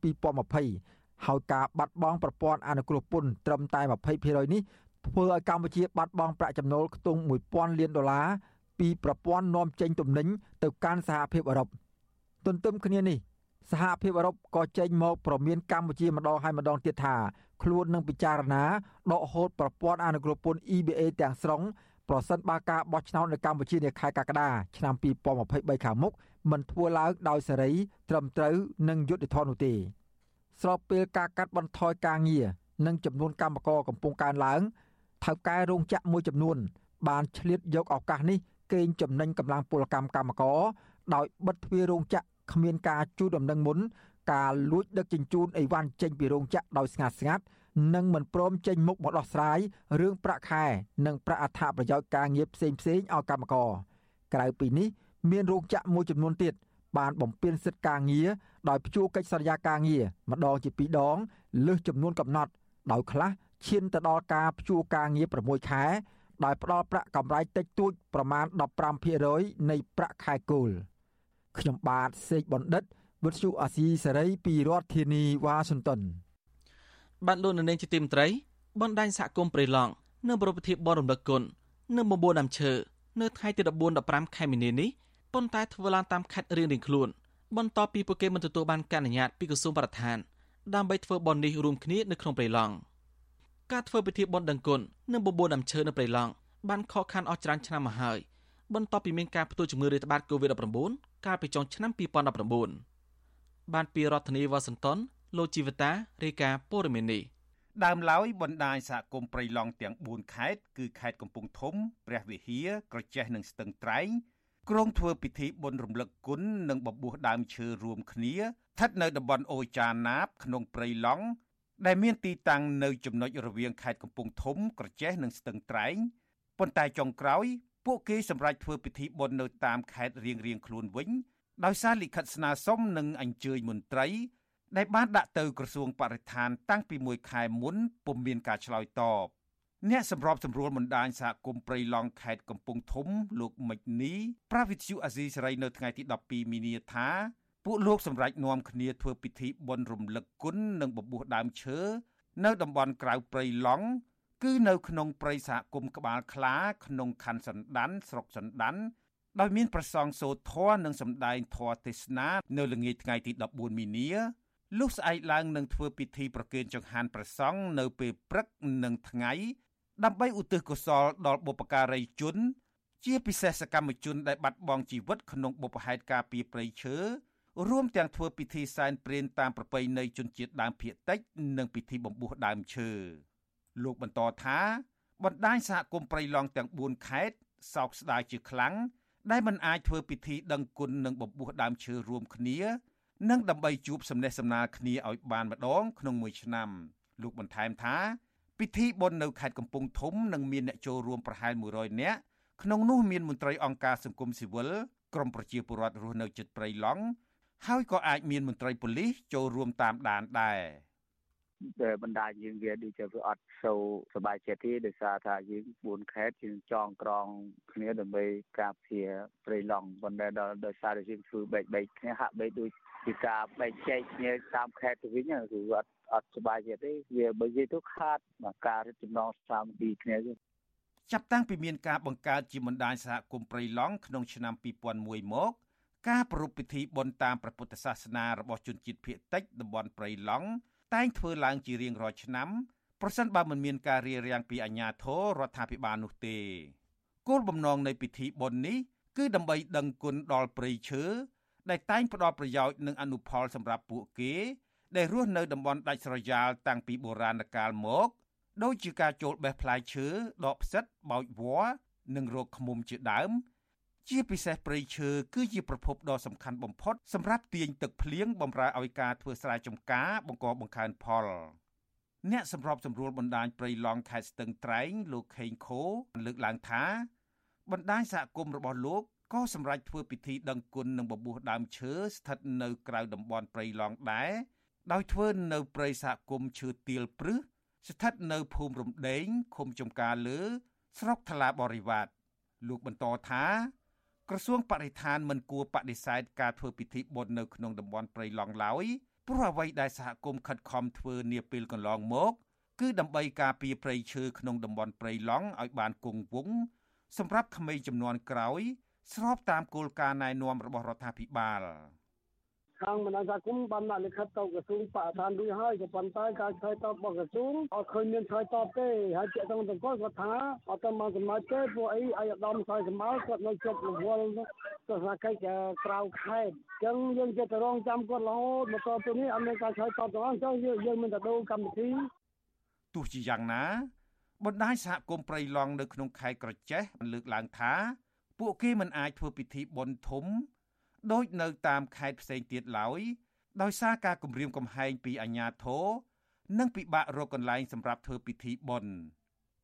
2020ហើយការបាត់បង់ប្រព័ន្ធអនុគ្រោះពន្ធត្រឹមតែ20%នេះធ្វើឲ្យកម្ពុជាបាត់បង់ប្រាក់ចំណូលខ្ទង់1000លានដុល្លារពីប្រព័ន្ធនាំចេញទំនិញទៅកាន់សហភាពអឺរ៉ុបទន្ទឹមគ្នានេះសហភាពអឺរ៉ុបក៏ចេញមកប្រមានកម្ពុជាម្ដងហើយម្ដងទៀតថាខ្លួននឹងពិចារណាដកហូតប្រព័ន្ធអនុគ្រោះពន្ធ EBA ទាំងស្រុង ប្រសិនបើការបោះឆ្នោតនៅកម្ពុជានាខែកក្កដាឆ្នាំ2023ខាងមុខមិនធ្វើឡើងដោយសេរី ត្រឹមត្រូវនិងយុត្តិធម៌នោះទេ ស្របពេលការកាត់បន្ថយការងារនិងចំនួនកម្មករកំពុងកើនឡើងថៅកែរោងចក្រមួយចំនួន បានឆ្លៀតយកឱកាសនេះកេងចំណេញកម្លាំងពលកម្មកម្មករដោយបិទទ្វាររោងចក្រគ្មានការជួលដំណឹងមុន ការលួចដឹកជញ្ជូនអីវ៉ាន់ចេញពីរោងចក្រដោយស្ងាត់ស្ងាត់ និងមិនព្រមចេញមុខមកដោះស្រាយរឿងប្រាក់ខែ និងប្រាក់អត្ថប្រយោជន៍ការងារផ្សេងផ្សេងឲ្យកម្មករក្រៅពីនេះមានរោងចក្រមួយចំនួនទៀតបានបំពេញសិទ្ធិការងារដោយព្យួរកិច្ចសន្យាការងារម្ដងជាពីរដងលើសចំនួនកំណត់ ដោយខ្លះឈានទៅដល់ការព្យួរការងារ6ខែដោយផ្ដល់ប្រាក់កម្រៃតិចតួចប្រមាណ15%នៃប្រាក់ខែគោលខ្ញុំបាទសេកបណ្ឌិតវិទ្យុអាស៊ីសេរីពីរដ្ឋធានីវ៉ាស៊ីនតោន បានលោកនៅនាងជាទីមត្រីបណ្ដាញសហគមន៍ព្រៃឡង់នៅប្រពៃបនរំលឹកគុណនៅបំបួរដើមឈើនៅថ្ងៃទី14 15ខែមីនានេះប៉ុន្តែធ្វើឡើងតាមខេត្តរៀងៗខ្លួនបន្ទាប់ពីពួកគេមិនទទួលបានការអនុញ្ញាតពីក្រសួងបរិស្ថានដើម្បីធ្វើបន់នេះរួមគ្នានៅក្នុងព្រៃឡង់ការធ្វើពិធីបន់ដឹងគុណនិងបបួលដើមឈើនៅព្រៃឡង់បានខកខានអស់ច្រើនឆ្នាំមកហើយបន្ទាប់ពីមានការផ្ទុះជំងឺរាតត្បាត COVID-19 កាលពីចុងឆ្នាំ2019បានពីរដ្ឋធានីវ៉ាស៊ីនតោន លោកជីវតារាយការណ៍ព័ត៌មាននេះដើមឡើយបណ្ដាញសហគមន៍ព្រៃឡង់ទាំង4ខេត្តគឺខេត្តកំពង់ធំ ព្រះវិហារក្រចេះនិងស្ទឹងត្រែងក្រុងធ្វើពិធីបុណ្យរំលឹកគុណនិងបបួសដើមឈើរួមគ្នាស្ថិតនៅតំបន់អូចាណាបក្នុងព្រៃឡង់ដែលមានទីតាំងនៅចំណុចរវាងខេត្តកំពង់ធំ ក្រចេះនិងស្ទឹងត្រែងប៉ុន្តែចុងក្រោយពួកគេសម្រេចធ្វើពិធីបុណ្យនៅតាមខេត្តរៀងៗខ្លួនវិញដោយសារលិខិតស្នើសុំនិងអញ្ជើញមន្ត្រី ដែលបានដាក់ទៅក្រសួងបរិស្ថានតាំងពីមួយខែមុនពុំមានការឆ្លើយតបអ្នកសម្របសម្រួលបណ្ដាញសហគមន៍ព្រៃឡង់ខេត្តកំពង់ធំលោកមិចនីប្រាវិទ្យុអាស៊ីសេរីនៅថ្ងៃទី12មីនាថាពួកលោកសម្រេចនាំគ្នាធ្វើពិធីបុណ្យរំលឹកគុណនិងបបួសដើមឈើនៅតំបន់ក្រៅព្រៃឡង់គឺនៅក្នុងព្រៃសហគមន៍ក្បាលខ្លាក្នុងខណ្ឌសណ្ដានស្រុកសណ្ដានដោយមានប្រសងសូត្រធរនិងសម្ដែងធរទេសនានៅល្ងាចថ្ងៃទី14មីនា លុះស្អែកឡើងនឹងធ្វើពិធីប្រគេនចង្ហាន់ព្រះសង្ឃនៅពេលព្រឹកនិងថ្ងៃ ដើម្បីឧទ្ទិសកុសលដល់បុព្វការីជន ជាពិសេសសកម្មជនដែលបាត់បង់ជីវិតក្នុងបុព្វហេតុការពារព្រៃឈើរួមទាំងធ្វើពិធីសែនព្រេនតាមប្រពៃណីជនជាតិដើមភាគតិច និងពិធីបំពុះដើមឈើលោកបន្តថាបណ្ដាញសហគមន៍ព្រៃឡង់ទាំង4ខេត្តសោកស្ដាយជាខ្លាំងដែលមិនអាចធ្វើពិធីដឹងគុណនិងបំពុះដើមឈើរួមគ្នា និងដើម្បីជួបសំណេះសំណាលគ្នាឲ្យបានម្ដងក្នុងមួយឆ្នាំលោកបន្ថែមថាពិធីបុណ្យនៅខេត្តកំពង់ធំនឹងមានអ្នកចូលរួមប្រហែល100នាក់ក្នុងនោះមានមន្ត្រីអង្គការសង្គមស៊ីវិលក្រមប្រជាពលរដ្ឋរស់នៅជិតព្រៃឡង់ហើយក៏អាចមានមន្ត្រីប៉ូលីសចូលរួមតាមដានដែរដែលបណ្ដាយើងវាដូចជាវាអត់សូវសบายចិត្តទេដោយសារថាយើង4ខេត្តយើងចងក្រងគ្នាដើម្បីការពារព្រៃឡង់ប៉ុន្តែដល់ដោយសារតែយើងធ្វើបែកបែកគ្នាហាក់បីដូច ពីការបែកចែកគ្នាតាមខេត្តទៅវិញគឺអត់អត់សុបាយចិត្តទេវាបើនិយាយទៅខាតមកការរឹតចំណងសាមគ្គីគ្នាទេចាប់តាំងពីមានការបង្កើតជាបណ្ដាញសហគមន៍ព្រៃឡង់ក្នុងឆ្នាំ2001មក ការប្រារព្ធពិធីបុណ្យតាមព្រះពុទ្ធសាសនារបស់ជនជាតិភាគតិចតំបន់ព្រៃឡង់តែងធ្វើឡើងជារៀងរាល់ឆ្នាំប្រសិនបើមិនមានការរារាំងពីអាជ្ញាធររដ្ឋាភិបាលនោះទេគោលបំណងនៃពិធីបុណ្យនេះគឺដើម្បីដឹងគុណដល់ព្រៃឈើ ដែលតែងផ្ដល់ប្រយោជន៍និងអនុផលសម្រាប់ពួកគេ ដែលរស់នៅតំបន់ដាច់ស្រយាលតាំងពីបុរាណកាលមកដូចជាការចូលបេះផ្លែឈើដកផ្សិតបោចវល្លិនិងរោគឃ្មុំជាដើម ជាពិសេសព្រៃឈើគឺជាប្រភពដ៏សំខាន់បំផុតសម្រាប់ទាញទឹកភ្លៀងបម្រើឲ្យការធ្វើស្រែចម្ការបង្កបង្កើនផលអ្នកសម្របសម្រួលបណ្ដាញព្រៃឡង់ខេត្តស្ទឹងត្រែងលោកខេងខូលើកឡើងថាបណ្ដាញសហគមន៍របស់លោក ក៏សម្រេចធ្វើពិធីដឹងគុណនិងបបួសដើមឈើស្ថិតនៅក្រៅតំបន់ព្រៃឡង់ដែរដោយធ្វើនៅព្រៃសហគមន៍ឈើទាលព្រឹសស្ថិតនៅភូមិរំដេងឃុំចំការលើ ស្រុកថ្លាបរិវត្តលោកបន្តថាក្រសួងបរិស្ថានមិនគួរបដិសេធការធ្វើពិធីបុណ្យនៅក្នុងតំបន់ព្រៃឡង់ឡើយព្រោះអ្វីដែលសហគមន៍ខិតខំធ្វើនាពេលកន្លងមក គឺដើម្បីការពារព្រៃឈើក្នុងតំបន់ព្រៃឡង់ឲ្យបានគង់វង្សសម្រាប់ក្មេងចំនួនក្រោយ ស្របតាមគោលការណ៍ណែនាំរបស់រដ្ឋាភិបាលខាងបណ្ដាសហគមន៍បានដាក់លិខិតទៅក្រសួងបរិស្ថានរួចហើយក៏ប៉ុន្តែការឆ្លើយតបរបស់ក្រសួងអត់ឃើញមានឆ្លើយតបទេហើយជាក់ស្ដែងទៅគាត់គាត់ថាអត់ទៅមកចំណុចទេពួកអីអាយឧត្តមសាយសម្បល់គាត់នៅជាប់រវល់ទស្សនកិច្ចក្រៅខេត្តអញ្ចឹងយើងចិត្តទៅរងចាំគាត់រហូតមកតទៅនេះអត់មានការឆ្លើយតបទាំងអស់អញ្ចឹងយើងមានតែដូរកម្មវិធីទោះជាយ៉ាងណាបណ្ដាញសហគមន៍ព្រៃឡង់នៅក្នុងខេត្តក្រចេះបានលើកឡើងថា ពួកគេមិនអាចធ្វើពិធីបុណ្យធំដូចនៅតាមខេត្តផ្សេងទៀតឡើយដោយសារការគម្រាមកំហែងពីអាជ្ញាធរនិងពិបាករកកន្លែងសម្រាប់ធ្វើពិធីបុណ្យ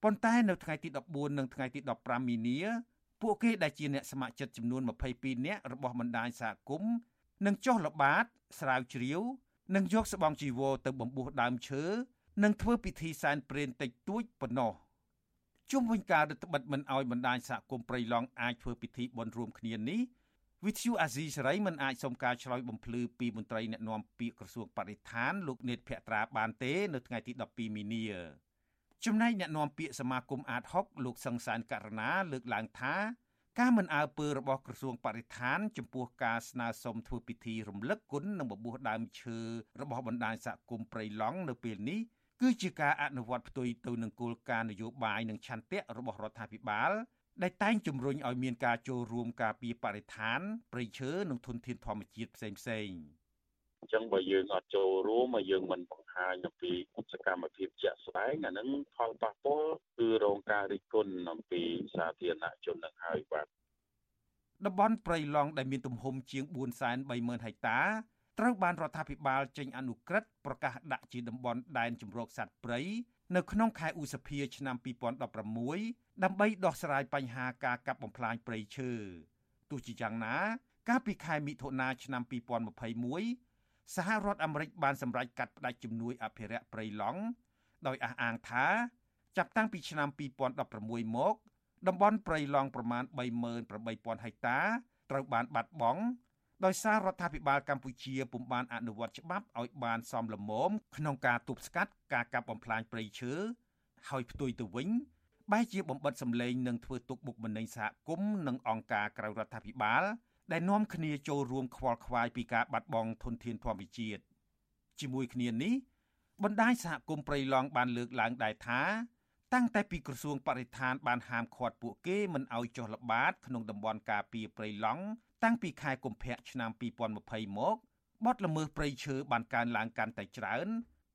ប៉ុន្តែនៅថ្ងៃទី14និងថ្ងៃទី15មីនាពួកគេដែលជាអ្នកស្ម័គ្រចិត្តចំនួន22នាក់របស់បណ្ដាញសហគមន៍នឹងចុះល្បាត ស្រាវជ្រាវ និងយកស្បង់ជីវរទៅបំពុះដើមឈើនិងធ្វើពិធីសែនព្រេនតិចតួចប៉ុណ្ណោះ ជុំវិញការរដ្ឋបិទមិនអោយបណ្ដាញសហគមន៍ព្រៃឡង់អាចធ្វើពិធីបុណ្យរួមគ្នានេះវិទ្យុអាស៊ីសេរីមិនអាចសុំការឆ្លើយបំភ្លឺពីមន្ត្រីអ្នកណែនាំពាក្យក្រសួងបរិស្ថានលោកនេតភក្ត្រាបានទេ នៅថ្ងៃទី12មីនាចំណែកអ្នកណែនាំពាក្យសមាគមអាត6លោកសង្សានករណាលើកឡើងថាការមិនអើពើរបស់ក្រសួងបរិស្ថាន ចំពោះការស្នើសុំធ្វើពិធីរំលឹកគុណនិងបបួសដើមឈើរបស់បណ្ដាញសហគមន៍ព្រៃឡង់នៅពេលនេះ គឺជាការអនុវត្តផ្ទុយទៅនឹងគោលការណ៍នយោបាយនិងឆន្ទៈរបស់រដ្ឋាភិបាលដែលតែងជំរុញឲ្យមានការចូលរួមការពារបរិស្ថានព្រៃឈើនិងធនធានធម្មជាតិផ្សេងផ្សេងអញ្ចឹងបើយើងអត់ចូលរួមមកយើងមិនបង្ហាញអំពីសកម្មភាពជាក់ស្ដែងអានឹងផលប៉ះពាល់គឺរងការរិះគន់អំពីសាធារណជននឹងហើយបាទតំបន់ព្រៃឡង់ដែលមានទំហំជាង430,000ហិកតា ត្រូវបានរដ្ឋាភិបាលចេញអនុក្រឹត្យប្រកាសដាក់ជាតំបន់ដែនជម្រកសត្វព្រៃនៅក្នុងខែឧសភាឆ្នាំ2016ដើម្បីដោះស្រាយបញ្ហាការកាប់បំផ្លាញព្រៃឈើទោះជាយ៉ាងណា កាលពីខែមិថុនាឆ្នាំ2021សហរដ្ឋអាមេរិកបានសម្រេចកាត់ផ្តាច់ជំនួយអភិរក្សព្រៃឡង់ដោយអះអាងថាចាប់តាំងពីឆ្នាំ2016មកតំបន់ព្រៃឡង់ប្រមាណ38,000ហិកតាត្រូវបានបាត់បង់ ដោយសាររដ្ឋាភិបាលកម្ពុជាពុំបានអនុវត្តច្បាប់ឲ្យបានសមល្មមក្នុងការទប់ស្កាត់ការកាប់បំផ្លាញព្រៃឈើហើយផ្ទុយទៅវិញបែរជាបំបិតសម្លេងនិងធ្វើទុកបុកម្នេញសហគមន៍និងអង្គការក្រៅរដ្ឋាភិបាលដែលនាំគ្នាចូលរួមខ្វល់ខ្វាយពីការបាត់បង់ធនធានធម្មជាតិជាមួយគ្នានេះបណ្ដាញសហគមន៍ព្រៃឡង់បានលើកឡើងដែរថាតាំងតែពីក្រសួងបរិស្ថានបានហាមឃាត់ពួកគេមិនឲ្យចុះល្បាតក្នុងតំបន់ការពារព្រៃឡង់ តាំងពីខែកុម្ភៈឆ្នាំ2020មកបទល្មើសព្រៃឈើបានកើនឡើងកាន់តែច្រើន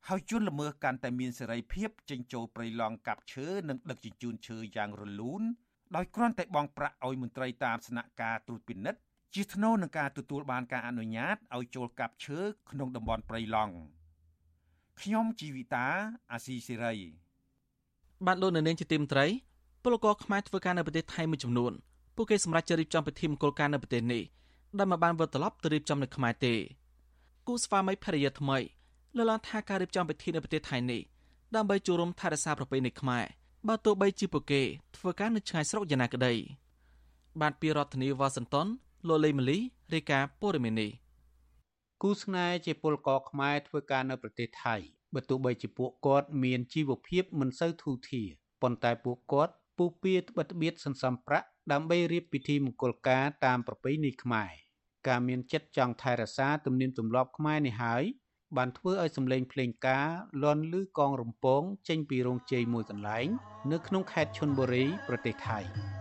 ហើយជនល្មើសកាន់តែមានសេរីភាពចេញចូលព្រៃឡង់កាប់ឈើនិងដឹកជញ្ជូនឈើយ៉ាងរលូនដោយគ្រាន់តែបង់ប្រាក់ឲ្យមន្ត្រីតាមស្នាក់ការត្រួតពិនិត្យជាថ្នូរនឹងការទទួលបានការអនុញ្ញាតឲ្យចូលកាប់ឈើក្នុងតំបន់ព្រៃឡង់ខ្ញុំជីវិតាអាស៊ីសេរីបានលោកនៅនាងជាទីមត្រីពលករខ្មែរធ្វើការនៅប្រទេសថៃមួយចំនួន ពួកគេសម្រេចจะរៀបចំពិធីមង្គលការនៅប្រទេសនេះដែលមិនបានវិលត្រឡប់ទៅរៀបចំនៅខ្មែរទេគូស្វាមីភរិយាថ្មីលើកឡើងថាការរៀបចំពិធីនៅប្រទេសថៃនេះដើម្បីចូលរួមថែរក្សាប្រពៃណីខ្មែរបើទោះបីជាពួកគេធ្វើការនៅឆ្ងាយស្រុកយ៉ាងណាក្តីបានពីរដ្ឋធានីវ៉ាស៊ីនតោនលោកលេម៉ាលីរាយការណ៍ព័ត៌មាននេះគូស្នេហ៍ជាពលករខ្មែរធ្វើការនៅប្រទេសថៃបើទោះបីជាពួកគាត់មានជីវភាពមិនសូវធូរធារប៉ុន្តែពួកគាត់ពុះពៀត្បិតបៀតសន្សំប្រាក់ ដើម្បីរៀបពិធីមង្គលការតាមប្រពៃណីខ្មែរការមានចិត្តចង់ថែរក្សាទំនៀមទម្លាប់ខ្មែរនេះហើយបានធ្វើឲ្យសម្លេងភ្លេងការលាន់ឮកងរំពងចេញពីរោងជ័យមួយកន្លែង នៅក្នុងខេត្តឈុនបុរីប្រទេសថៃ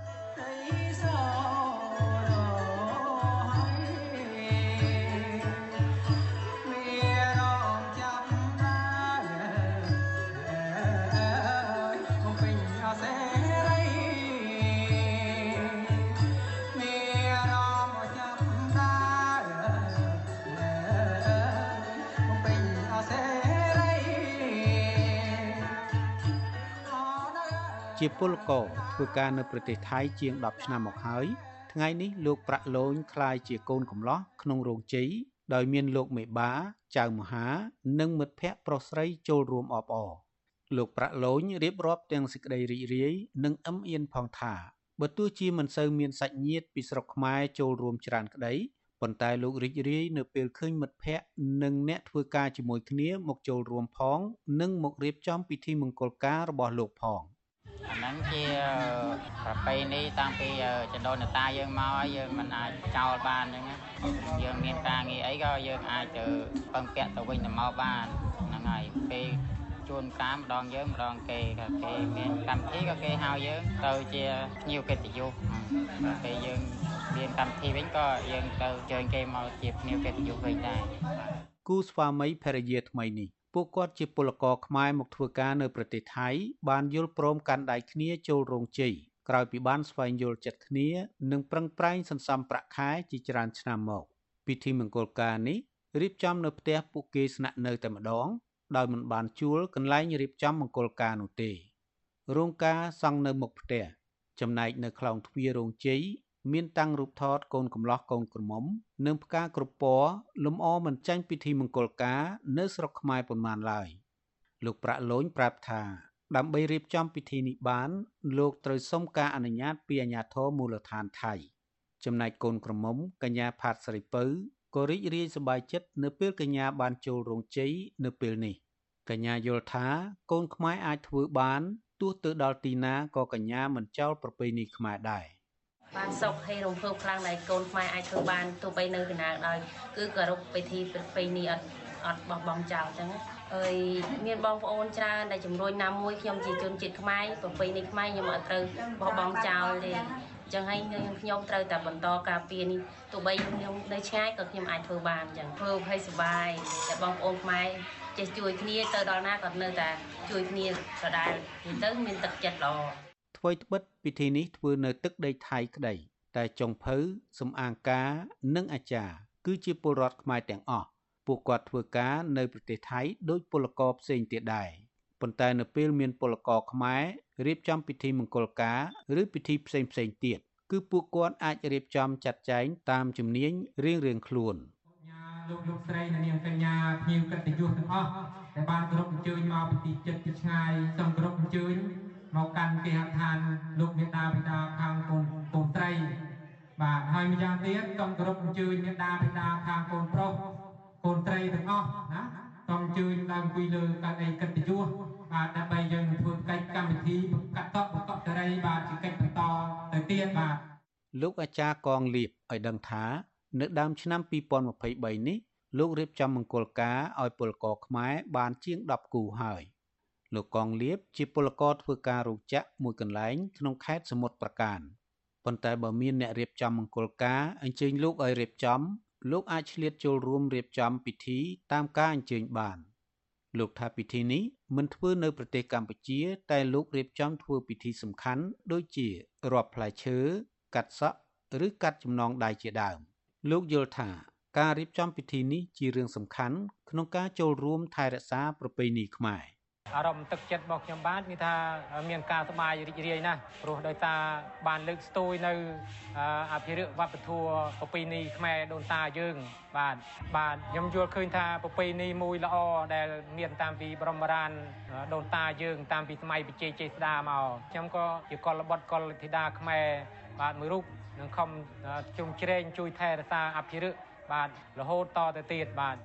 ជាពលករធ្វើការនៅប្រទេសថៃជាង10ឆ្នាំមកហើយថ្ងៃនេះលោកប្រាក់លូនคล้ายជាកូនកំឡោះក្នុងរោងជ័យដោយមានលោកមេបាចៅមហា និងមិត្តភ័ក្តិប្រុសស្រីចូលរួមអបអរលោកប្រាក់លូនរៀបរាប់ទាំងសេចក្តីរីករាយនិងអឹមអៀនផងថាបើទោះជាមិនសូវមានសាច់ញាតិពីស្រុកខ្មែរចូលរួមច្រើនក្តីប៉ុន្តែលោករីករាយនៅពេលឃើញមិត្តភ័ក្តិនិងអ្នកធ្វើការជាមួយគ្នាមកចូលរួមផង និងមករៀបចំពិធីមង្គលការរបស់លោកផង។ អាហ្នឹងជាប្រពៃណីតាំងពីចដូនតាយើងមកហើយយើងមិនអាចចោលបានអញ្ចឹងយើងមានការងារអីក៏យើងអាចទៅពឹងពាក់ទៅវិញទៅមកបានហ្នឹងហើយពេលជួនកាលម្ដងយើងម្ដងគេក៏គេមានកម្មវិធីក៏គេហៅយើងទៅជាភ្ញៀវកិត្តិយសពេលយើងមានកម្មវិធីវិញក៏យើងទៅជើញគេមកជាភ្ញៀវកិត្តិយសវិញដែរគូស្វាមីភរិយាថ្មីនេះ ពួកគាត់ជាពលករខ្មែរមកធ្វើការនៅប្រទេសថៃ បានយល់ព្រមកាន់ដៃគ្នាចូលរោងជ័យក្រោយពីបានស្វែងយល់ចិត្តគ្នា និងប្រឹងប្រែងសន្សំប្រាក់ខែជាច្រើនឆ្នាំមក ពិធីមង្គលការនេះរៀបចំនៅផ្ទះពួកគេស្នាក់នៅតែម្ដង ដោយមិនបានជួលកន្លែងរៀបចំមង្គលការនោះទេរោងការសង់នៅមុខផ្ទះចំណែកនៅខ្លងទ្វាររោងជ័យ មានតាំងរូបថតកូនកំលោះកូនក្រមុំ និងផ្កាគ្រប់ពណ៌លំអមិនចាញ់ពិធីមង្គលការនៅស្រុកខ្មែរប៉ុន្មានឡើយលោកប្រាក់លូនប្រាប់ថា ដើម្បីរៀបចំពិធីនេះបាន លោកត្រូវសុំការអនុញ្ញាតពីអាជ្ញាធរមូលដ្ឋានថៃ ចំណែកកូនក្រមុំកញ្ញាផាតស្រីពៅក៏រីករាយសប្បាយចិត្តនៅពេលកញ្ញាបានចូលរោងជ័យនៅពេលនេះកញ្ញាយល់ថាកូនខ្មែរអាចធ្វើបានទោះទៅដល់ទីណាក៏កញ្ញាមិនចោលប្រពៃណីខ្មែរដែរ បានសុខហើយរំភើបខ្លាំងដែលកូនខ្មែរអាចធ្វើបានទោះបីនៅកណាដោយគឺគោរពពិធីប្រពៃណីអត់អត់បោះបង់ចោលអញ្ចឹងហើយមានបងប្អូនច្រើនដែលជំរុញណាមួយខ្ញុំជាជនជាតិខ្មែរប្រពៃណីខ្មែរខ្ញុំអត់ត្រូវបោះបង់ចោលទេចឹងហើយខ្ញុំត្រូវតែបន្តការពារនេះទោះបីខ្ញុំនៅឆ្ងាយក៏ខ្ញុំអាចធ្វើបានចឹងធ្វើឲ្យសុបាយតែបងប្អូនខ្មែរចេះជួយគ្នាទៅដល់ណាក៏នៅតែជួយគ្នាដដែលទៅមានទឹកចិត្តល្អ ថ្វីត្បិតពិធីនេះធ្វើនៅទឹកដីថៃក្តី តែចុងភៅសំអាងការនិងអាចារ្យគឺជាពលរដ្ឋខ្មែរទាំងអស់ពួកគាត់ធ្វើការនៅប្រទេសថៃដោយពលករផ្សេងទៀតដែរប៉ុន្តែនៅពេលមានពលករខ្មែររៀបចំពិធីមង្គលការឬពិធីផ្សេងផ្សេងទៀតគឺពួកគាត់អាចរៀបចំចាត់ចែងតាមជំនាញរៀងៗខ្លួនលោកលោកស្រីនិងនាងកញ្ញាភ្ញៀវកិត្តិយសទាំងអស់ដែលបានគោរពអញ្ជើញមកពីទីចិត្តទីឆ្ងាយសូមគោរពអញ្ជើញ មកកាន់គេហដ្ឋានលោកមេតាបិតាខាងកូនកូនត្រីបាទហើយម្យ៉ាងទៀតសូមគោរពអញ្ជើញមេតាបិតាខាងកូនប្រុសកូនត្រីទាំងអស់ណាសូមអញ្ជើញឡើងអង្គុយលើកៅអីកិត្តិយសបាទដើម្បីយើងធ្វើកិច្ចកម្មវិធីកាត់តបកតរី បាទជាកិច្ចបន្តទៅទៀតបាទលោកអាចារ្យកងលៀបឲ្យដឹងថា នៅដើមឆ្នាំ2023នេះលោករៀបចំមង្គលការឲ្យពលករខ្មែរបានជាង10គូហើយ លោកកងលៀបជាពលករធ្វើការរោងចក្រមួយកន្លែងក្នុងខេត្តសមុទ្រប្រការប៉ុន្តែបើមានអ្នករៀបចំមង្គលការអញ្ជើញលោកឲ្យរៀបចំ លោកអាចឆ្លៀតចូលរួមរៀបចំពិធីតាមការអញ្ជើញបានលោកថាពិធីនេះមិនធ្វើនៅប្រទេសកម្ពុជា តែលោករៀបចំធ្វើពិធីសំខាន់ដូចជារាប់ផ្លែឈើកាត់សក់ឬកាត់ចំណងដៃជាដើម លោកយល់ថាការរៀបចំពិធីនេះជារឿងសំខាន់ក្នុងការចូលរួមថែរក្សាប្រពៃណីខ្មែរ អារម្មណ៍ទឹកចិត្តរបស់ខ្ញុំបាទគឺថាមានការសប្បាយរីករាយណាស់ព្រោះដោយសារបានលើកស្ទួយនៅអភិរក្សវប្បធម៌ប្រពៃណីខ្មែរដូនតាយើង បាទបាទខ្ញុំយល់ឃើញថាប្រពៃណីមួយល្អដែលមានតាមពីបរមរានដូនតាយើងតាមពីសម័យបច្ចេកចេស្តាមកខ្ញុំក៏ជាកុលបុត្រកុលធីតាខ្មែរបាទមួយរូបនឹងខំជ្រុំជ្រែងជួយថែរក្សាអភិរក្សបាទរហូតតទៅទៀតបាទ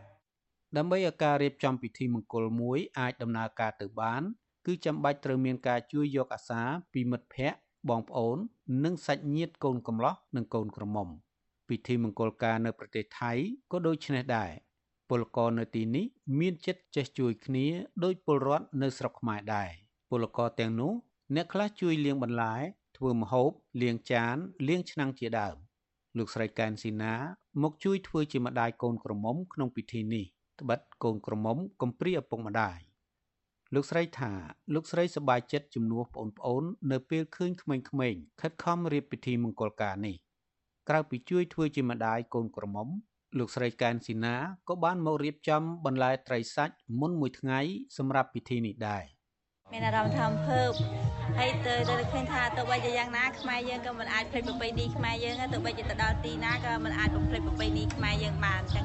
ដើម្បីឲ្យការរៀបចំពិធីមង្គលមួយអាចដំណើរការទៅបាន គឺចាំបាច់ត្រូវមានការជួយយកអាសាពីមិត្តភ័ក្តិបងប្អូន និងសាច់ញាតិកូនកំលោះនិងកូនក្រមុំពិធីមង្គលការនៅប្រទេសថៃក៏ដូចនេះដែរពលករនៅទីនេះមានចិត្តចេះជួយគ្នាដោយពលរដ្ឋនៅស្រុកខ្មែរដែរពលករទាំងនោះអ្នកខ្លះជួយលាងបន្លែធ្វើម្ហូបលាងចានលាងឆ្នាំងជាដើមលោកស្រីកែនស៊ីណាមកជួយធ្វើជាម្ដាយកូនក្រមុំក្នុងពិធីនេះ ត្បិតកូនក្រមុំកំព្រាឪពុកម្ដាយលោកស្រីថាលោកស្រីសប្បាយចិត្តជំនួសប្អូនៗនៅពេលឃើញក្មេងៗខិតខំរៀបពិធីមង្គលការនេះក្រៅពីជួយធ្វើជាម្ដាយកូនក្រមុំលោកស្រីកែនស៊ីណាក៏បានមករៀបចំបន្លែត្រីសាច់មុនមួយថ្ងៃសម្រាប់ពិធីនេះដែរ មានអារម្មណ៍ថាអំភើបហើយទៅទៅឃើញថាទៅបីជាយ៉ាងណាខ្មែរយើងក៏មិនអាចភ្លេចប្រពៃណីខ្មែរយើងទៅបីជាទៅដល់ទីណាក៏មិនអាចបំភ្លេចប្រពៃណីខ្មែរយើងបានអញ្ចឹង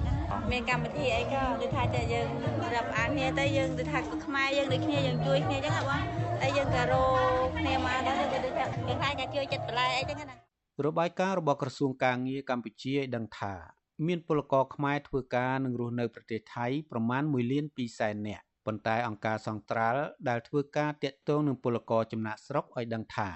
មានកម្មវិធីអីក៏ដូចថាតែយើងរាប់អានគ្នាទៅយើងដូចថាខ្មែរយើងដូចគ្នាយើងជួយគ្នាអញ្ចឹងបងតែយើងក៏រោគ្នាមកដល់ទៅដូចថាយើងខ្លាចតែជួយចិត្តបន្លែអីចឹងណារបាយការណ៍របស់ក្រសួងការងារកម្ពុជាឲ្យដឹងថា មានពលករខ្មែរធ្វើការនិងរស់នៅប្រទេសថៃប្រមាណ1លាន2សែននាក់ ប៉ុន្តែអង្គការសង្ត្រាល់ដែលធ្វើការតាក់ទងនឹងពលករចំណាក់ស្រុកឲ្យដឹងថា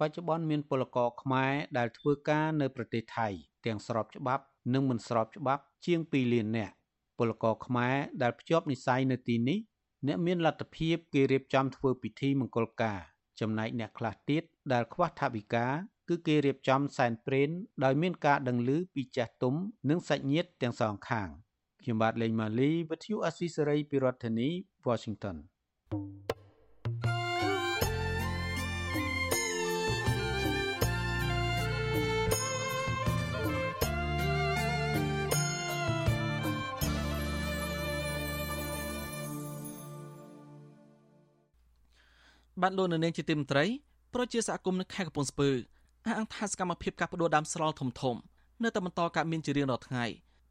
បច្ចុប្បន្នមានពលករខ្មែរដែលធ្វើការនៅប្រទេសថៃ ទាំងស្របច្បាប់និងមិនស្របច្បាប់ជាង2លាននាក់ពលករខ្មែរដែលភ្ជាប់និស្ស័យនៅទីនេះអ្នកមានលទ្ធភាពគេរៀបចំធ្វើពិធីមង្គលការចំណែកអ្នកខ្លះទៀតដែលខ្វះថវិកាគឺគេរៀបចំសែនព្រេនដោយមានការដឹងឮពីចាស់ទុំនិងសាច់ញាតិទាំងសងខាង ខ្ញុំបាទលេងម៉ាលីវិទ្យុអស៊ីសេរីពីរដ្ឋធានី Washington បានលោកនៅនាងជាទីមត្រីប្រជាសហគមន៍នៅខេត្តកំពង់ស្ពឺអះអាងថាសកម្មភាពកាប់ផ្ដួលដើមស្រល់ធំធំ នៅតែបន្តកើតមានជារៀងរាល់ថ្ងៃ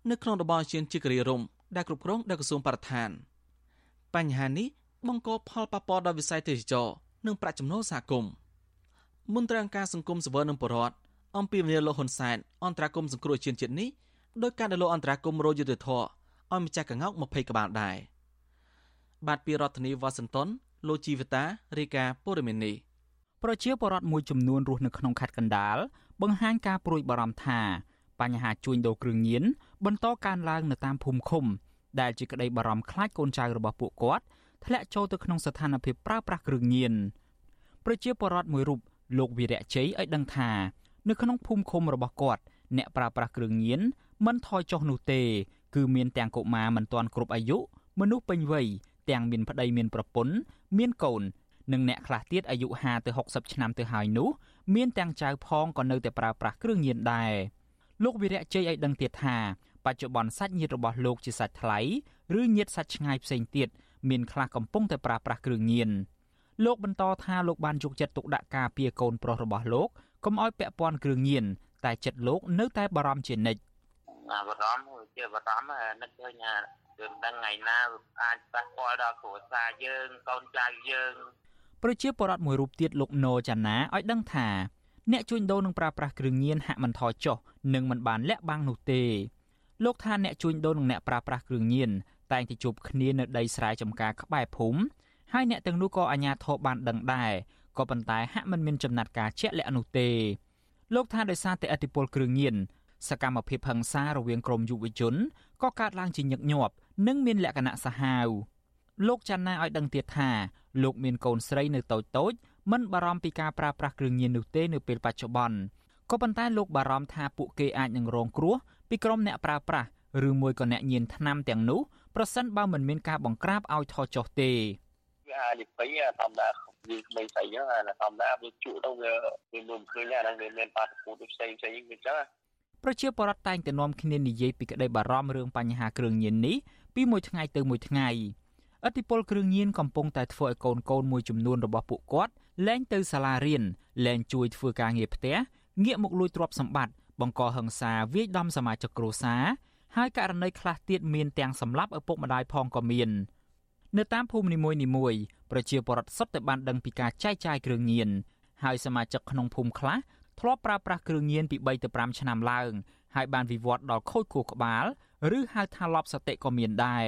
នៅក្នុងតំបន់ជាជាគិរីរំដែលគ្រប់គ្រងដោយក្រសួងបរិស្ថានបញ្ហានេះបង្កផលប៉ះពាល់ដល់វិស័យទេសចរនិងប្រាក់ចំណូលសហគមន៍មន្ត្រីអង្គការសង្គមសវននិងបរដ្ឋអំពីវិនិយោគលោកហ៊ុនសែនអន្តរាគមសង្គ្រោះជាតិជាតិនេះដោយការដែលលោកអន្តរាគមរយុទ្ធធរឲ្យម្ចាស់កងោក20ក្បាលដែរបាទពីរដ្ឋធានីវ៉ាស៊ីនតោនលោកជីវតារាយការណ៍ព័ត៌មាននេះប្រជាពលរដ្ឋមួយចំនួនរស់នៅក្នុងខេត្តកណ្ដាលបង្ហាញការព្រួយបារម្ភថាបញ្ហាជួញដូរគ្រឿងញៀន បន្តកើនឡើងនៅតាមភូមិឃុំដែលជាក្តីបារម្ភខ្លាចកូនចៅរបស់ពួកគាត់ធ្លាក់ចូលទៅក្នុងស្ថានភាពប្រើប្រាស់គ្រឿងញៀនប្រជាពលរដ្ឋមួយរូបលោកវីរៈជ័យឲ្យដឹងថានៅក្នុងភូមិឃុំរបស់គាត់អ្នកប្រើប្រាស់គ្រឿងញៀនមិនថយចុះនោះទេ គឺមានទាំងកុមារមិនទាន់គ្រប់អាយុមនុស្សពេញវ័យទាំងមានប្តីមានប្រពន្ធមានកូននិងអ្នកខ្លះទៀតអាយុ50ទៅ60ឆ្នាំទៅហើយនោះមានទាំងចៅផងក៏នៅតែប្រើប្រាស់គ្រឿងញៀនដែរលោកវិរៈជ័យឲ្យដឹងទៀតថា បច្ចុប្បន្នសាច់ញាតិរបស់លោកជាសាច់ថ្លៃឬញាតិសាច់ឆ្ងាយផ្សេងទៀតមានខ្លះកំពុងតែប្រើប្រាស់គ្រឿងញៀនលោកបន្តថាលោកបានយកចិត្តទុកដាក់ការពារកូនប្រុសរបស់លោកកុំឲ្យពាក់ព័ន្ធគ្រឿងញៀនតែចិត្តលោកនៅតែបារម្ភជានិច្ចបារម្ភជាបារម្ភនឹកឃើញយើងដឹងថ្ងៃណាអាចប៉ះពាល់ដល់គ្រួសារយើងកូនចៅយើងប្រជាពលរដ្ឋមួយរូបទៀតលោកណូចាណាឲ្យដឹងថាអ្នកជួញដូរនឹងប្រើប្រាស់គ្រឿងញៀនហាក់មិនថយចុះនិងមិនបានលាក់បាំងនោះទេ លោកថាអ្នកជួញដូរនិងអ្នកប្រើប្រាស់គ្រឿងញៀនតែងតែជួបគ្នានៅដីស្រែចម្ការក្បែរភូមិហើយអ្នកទាំងនោះក៏អាជ្ញាធរបានដឹងដែរក៏ប៉ុន្តែហាក់មិនមានចំណាត់ការជាក់លាក់នោះទេលោកថាដោយសារតែអធិបុលគ្រឿងញៀនសកម្មភាពហិង្សារវាងក្រមយុវជនក៏កើតឡើងជាញឹកញាប់និងមានលក្ខណៈសាហាវលោកចាន់ណាឲ្យដឹងទៀតថាលោកមានកូនស្រីនៅតូចតូចមិនបារម្ភពីការប្រើប្រាស់គ្រឿងញៀននោះទេនៅពេលបច្ចុប្បន្នក៏ប៉ុន្តែលោកបារម្ភថាពួកគេអាចនឹងរងគ្រោះ ពីក្រុមអ្នកប្រើប្រាស់ឬមួយក៏អ្នកញៀនថ្នាំទាំងនោះប្រសិនបើមិនមានការបង្ក្រាបឲ្យថយចុះទេវាអាចលិពេញធម្មតាវាក្មេងស្អីហ្នឹងអាធម្មតាវាជក់ទៅវាវាមិនឃើញអាហ្នឹងវាមានបាតុភូតផ្សេងផ្សេងវាចឹងប្រជាពលរដ្ឋតែងតែនាំគ្នានិយាយពីក្តីបារម្ភរឿងបញ្ហាគ្រឿងញៀននេះពីមួយថ្ងៃទៅមួយថ្ងៃឥទ្ធិពលគ្រឿងញៀនកំពុងតែធ្វើឲ្យកូនកូនមួយចំនួនរបស់ពួកគាត់លែងទៅសាលារៀនលែងជួយធ្វើការងារផ្ទះងាកមកលួចទ្រព្យសម្បត្តិ បង្កហិង្សាវាយដំសមាជិកគ្រួសារហើយករណីខ្លះទៀតមានទាំងសម្លាប់ឪពុកម្ដាយផងក៏មាននៅតាមភូមិនីមួយៗប្រជាពលរដ្ឋសុទ្ធតែបានដឹងពីការចែកចាយគ្រឿងញៀនហើយសមាជិកក្នុងភូមិខ្លះធ្លាប់ប្រើប្រាស់គ្រឿងញៀនពី3ទៅ5ឆ្នាំឡើង ហើយបានវិវត្តដល់ខូចខួរក្បាលឬហៅថាលប់សតិក៏មានដែរ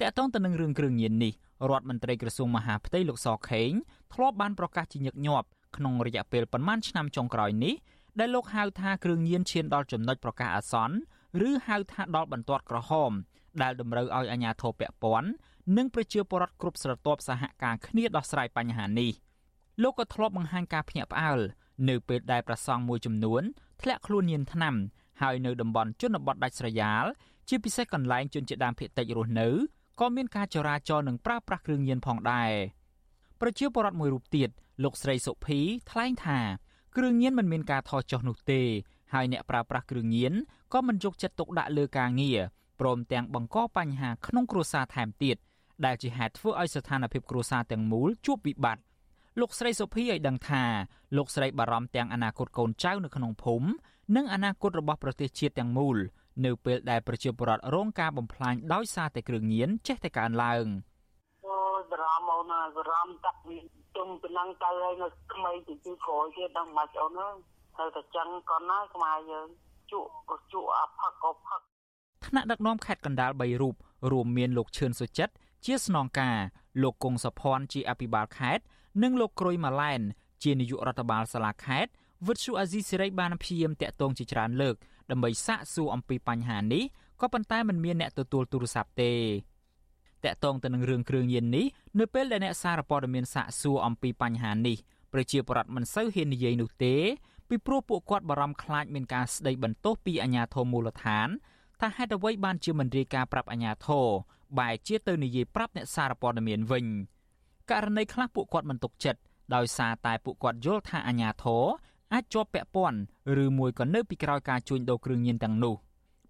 តកតងទៅនឹងរឿងគ្រឿងញៀននេះរដ្ឋមន្ត្រីក្រសួងមហាផ្ទៃលោកសខេងធ្លាប់បានប្រកាសជាញឹកញាប់ក្នុងរយៈពេលប្រមាណឆ្នាំចុងក្រោយនេះ ដែលលោកហៅថាគ្រឿងញៀនឈានដល់ចំណុចប្រកាសអាសន្នឬហៅថាដល់បន្ទាត់ក្រហម ដែលតម្រូវឲ្យអាជ្ញាធរពាក់ព័ន្ធនិងប្រជាពលរដ្ឋគ្រប់ស្រទាប់សហការគ្នាដោះស្រាយបញ្ហានេះលោកក៏ធ្លាប់បង្ហាញការភ្ញាក់ផ្អើលនៅពេលដែលប្រសង់មួយចំនួនធ្លាក់ខ្លួនញៀនថ្នាំហើយនៅតំបន់ជនបទដាច់ស្រយាលជាពិសេសកន្លែងជនជាតិដើមភាគតិចរស់នៅក៏មានការចរាចរណ៍និងប្រើប្រាស់គ្រឿងញៀនផងដែរប្រជាពលរដ្ឋមួយរូបទៀតលោកស្រីសុភីថ្លែងថា គ្រឿងញៀនមិនមានការថយចុះនោះទេហើយអ្នកប្រើប្រាស់គ្រឿងញៀនក៏មិនយកចិត្តទុកដាក់លើការងារព្រមទាំងបង្កបញ្ហាក្នុងគ្រួសារថែមទៀតដែលជាហេតុធ្វើឲ្យស្ថានភាពគ្រួសារទាំងមូលជួបវិបត្តិលោកស្រីសុភីឲ្យដឹងថាលោកស្រីបារម្ភទាំងអនាគតកូនចៅនៅក្នុងភូមិនិងអនាគតរបស់ប្រទេសជាតិទាំងមូលនៅពេលដែលប្រជាពលរដ្ឋរងការបំផ្លាញដោយសារតែគ្រឿងញៀនចេះតែកើនឡើងអូបារម្ភអូនបារម្ភតាក់ពី ទុំប៉ុណ្ណឹងទៅហើយនៅក្មេងទៅទីក្រោយទៀតដល់មិនអូនហើយទៅតែចឹងកូនណាខ្មែរយើងជក់ក៏ជក់អាផឹកក៏ផឹកថ្នាក់ដឹកនាំខេត្តកណ្ដាល3រូបរួមមានលោកឈឿនសុចិត្តជាស្នងការលោកគង់សុភ័ណ្ឌជាអភិបាលខេត្តនិងលោកក្រួយម៉ាឡែនជានាយករដ្ឋបាលសាលាខេត្តវិទ្យុអាស៊ីសេរីបានព្យាយាមតាក់ទងជាច្រើនលើកដើម្បីសាកសួរអំពីបញ្ហានេះក៏ប៉ុន្តែมันមានអ្នកទទួលទូរស័ព្ទទេ តាក់ទងទៅនឹងរឿងគ្រឿងញៀននេះនៅពេលដែលអ្នកសារព័ត៌មានសាកសួរអំពីបញ្ហានេះប្រជាពលរដ្ឋមិនសូវហ៊ាននិយាយនោះទេពីព្រោះពួកគាត់បារម្ភខ្លាចមានការស្ដីបន្ទោសពីអាជ្ញាធរមូលដ្ឋានថាហេតុអ្វីបានជាមិនរាយការណ៍ប្រាប់អាជ្ញាធរបែរជាទៅនិយាយប្រាប់អ្នកសារព័ត៌មានវិញករណីខ្លះពួកគាត់មិនទុកចិត្តដោយសារតែពួកគាត់យល់ថាអាញាធរអាចជាប់ពាក់ព័ន្ធឬមួយក៏នៅពីក្រោយការជួញដូរគ្រឿងញៀនទាំងនោះ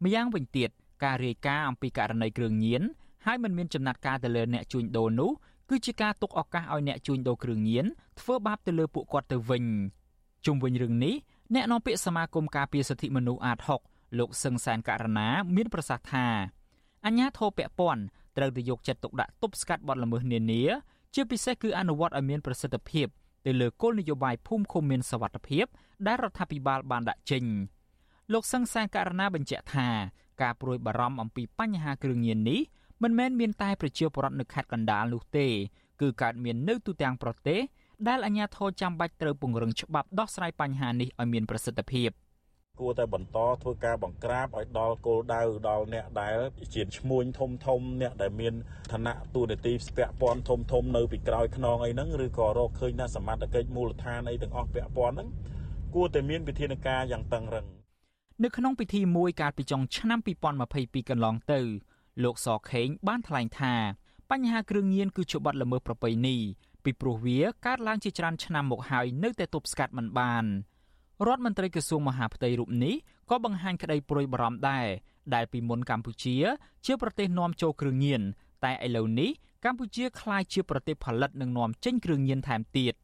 ម្យ៉ាងវិញទៀតការរាយការណ៍អំពីករណីគ្រឿងញៀន ហើយមិនមានចំណាត់ការទៅលើអ្នកជួញដូរនោះគឺជាការទុកឱកាសឲ្យអ្នកជួញដូរគ្រឿងញៀនធ្វើបាបទៅលើពួកគាត់ទៅវិញជុំវិញរឿងនេះអ្នកនាំពាក្យសមាគមការពារសិទ្ធិមនុស្សអាត6លោកសឹងសានករណាមានប្រសាសន៍ថាអញ្ញាធិបពពន់ត្រូវទៅយកចិត្តទុកដាក់ទប់ស្កាត់បទល្មើសនានាជាពិសេសគឺអនុវត្តឲ្យមានប្រសិទ្ធភាពទៅលើគោលនយោបាយភូមិឃុំមានសវត្ថភាពដែលរដ្ឋាភិបាលបានដាក់ចេញលោកសង្សានករណីបញ្ជាក់ថាការព្រួយបារម្ភអំពីបញ្ហាគ្រឿងញៀននេះ មិនមែនមានតែប្រជាពលរដ្ឋនៅខេត្តកណ្ដាលនោះទេគឺកើតមាននៅទូទាំងប្រទេសដែលអាជ្ញាធរចាំបាច់ត្រូវពង្រឹងច្បាប់ដោះស្រាយបញ្ហានេះឲ្យមានប្រសិទ្ធភាព។គួរតែបន្តធ្វើការបង្ក្រាបឲ្យដល់គោលដៅដល់អ្នកដែលជាឈ្មួញធំធំអ្នកដែលមានឋានៈទូនាទីស្ពាក់ព័ន្ធធំធំនៅពីក្រោយខ្នងអីហ្នឹងឬក៏រកឃើញថាសមត្ថកិច្ចមូលដ្ឋានអីទាំងអស់ពាក់ព័ន្ធហ្នឹងគួរតែមានវិធានការយ៉ាងតឹងរឹងនៅក្នុងពិធីមួយកាលពីចុងឆ្នាំ2022កន្លងទៅ លោកសខេងបានថ្លែងថាបញ្ហាគ្រឿងញៀនគឺជាបទល្មើសប្រពៃណីពីព្រោះវាកើតឡើងជាច្រើនឆ្នាំមកហើយនៅតែទប់ស្កាត់មិនបាន។រដ្ឋមន្ត្រីក្រសួងមហាផ្ទៃរូបនេះក៏បង្ហាញក្តីព្រួយបារម្ភដែរដែលពីមុនកម្ពុជា ជាប្រទេសនាំចូលគ្រឿងញៀនតែឥឡូវនេះកម្ពុជាក្លាយជាប្រទេសផលិតនិងនាំចេញគ្រឿងញៀនថែមទៀត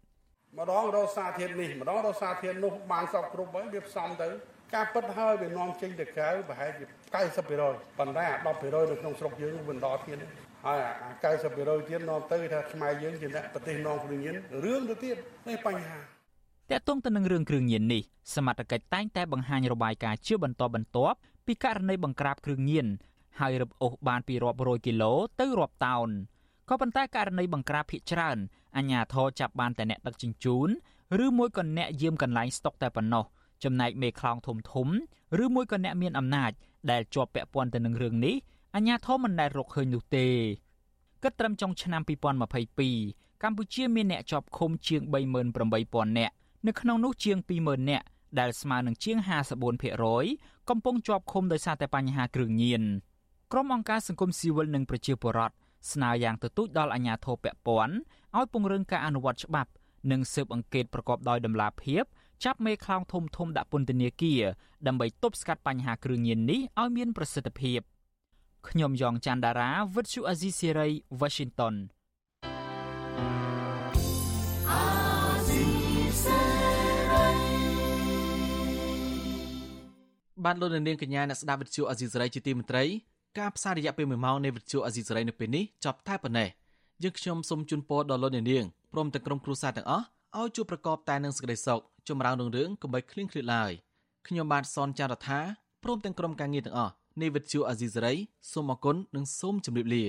ម្ដងរកសារធាតុនេះម្ដងរកសារធាតុនោះបានសពគ្រប់ហើយវាផ្សំទៅ ការពិតហើយវានាំចេញទៅក្រៅប្រហែលជា90%ប៉ុន្តែអា10%នៅក្នុងស្រុកយើងវាមិនដល់ទៀតហើយអា90%ទៀតនាំទៅថាខ្មែរយើងជាអ្នកប្រទេសនាំគ្រឿងញៀនរឿងទៅទៀតនេះបញ្ហាតកតងទៅនឹងរឿងគ្រឿងញៀននេះសមត្ថកិច្ចតែងតែបង្ហាញរបាយការណ៍ជាបន្តបន្ទាប់ពីករណីបង្ក្រាបគ្រឿងញៀនហើយរឹបអូសបានពីរាប់រយគីឡូទៅរាប់តោនក៏ប៉ុន្តែករណីបង្ក្រាបភ ieck ច្រើនអាជ្ញាធរចាប់បានតែអ្នកដឹកជញ្ជូនឬមួយក៏អ្នកយាមកន្លែងស្តុកតែប៉ុណ្ណោះ ចំណែកមេខ្លោងធំធំឬមួយក៏អ្នកមានអំណាចដែលជាប់ពាក់ព័ន្ធទៅនឹងរឿងនេះអាជ្ញាធរមិនដែលរកឃើញនោះទេគិតត្រឹមចុងឆ្នាំ2022កម្ពុជាមានអ្នកជាប់ឃុំជាង38000នាក់នៅក្នុងនោះជាង20000នាក់ដែលស្មើនឹងជាង54%កំពុងជាប់ឃុំដោយសារតែបញ្ហាគ្រឿងញៀនក្រុមអង្គការសង្គមស៊ីវិលនិងប្រជាពលរដ្ឋស្នើយ៉ាងទទូចដល់អាជ្ញាធរពាក់ព័ន្ធឲ្យពង្រឹងការអនុវត្តច្បាប់ និងស៊ើបអង្កេតប្រកបដោយតម្លាភាព ចាប់មេខ្លោងធំធំដាក់ពន្ធនាគារដើម្បីទប់ស្កាត់បញ្ហាគ្រឿងញៀននេះឲ្យមានប្រសិទ្ធភាពខ្ញុំយ៉ងច័ន្ទដារាវិទ្យុអាស៊ីសេរី Washington បានលោកនាងកញ្ញាអ្នកស្ដាប់វិទ្យុអេស៊ីសរ៉ៃជាទីមេត្រីការផ្សាយរយៈពេល1ម៉ោងនៃវិទ្យុអេស៊ីសរ៉ៃនៅពេលនេះចប់តែប៉ុណ្ណេះយើងខ្ញុំសូមជូនពរដល់លោកនាងព្រមទាំងក្រុមគ្រួសារទាំងអស់ឲ្យជួបប្រកបតែនឹងសេចក្តីសុខ ចម្រើនរុងរឿងកុំបីឃ្លៀងឃ្លាតឡើយខ្ញុំបាទសនចាររថាព្រមទាំងក្រុមការងារទាំងអស់នៃវិទ្យុអេស៊ីសរ៉ៃសូមអគុណនិងសូមជម្រាបលា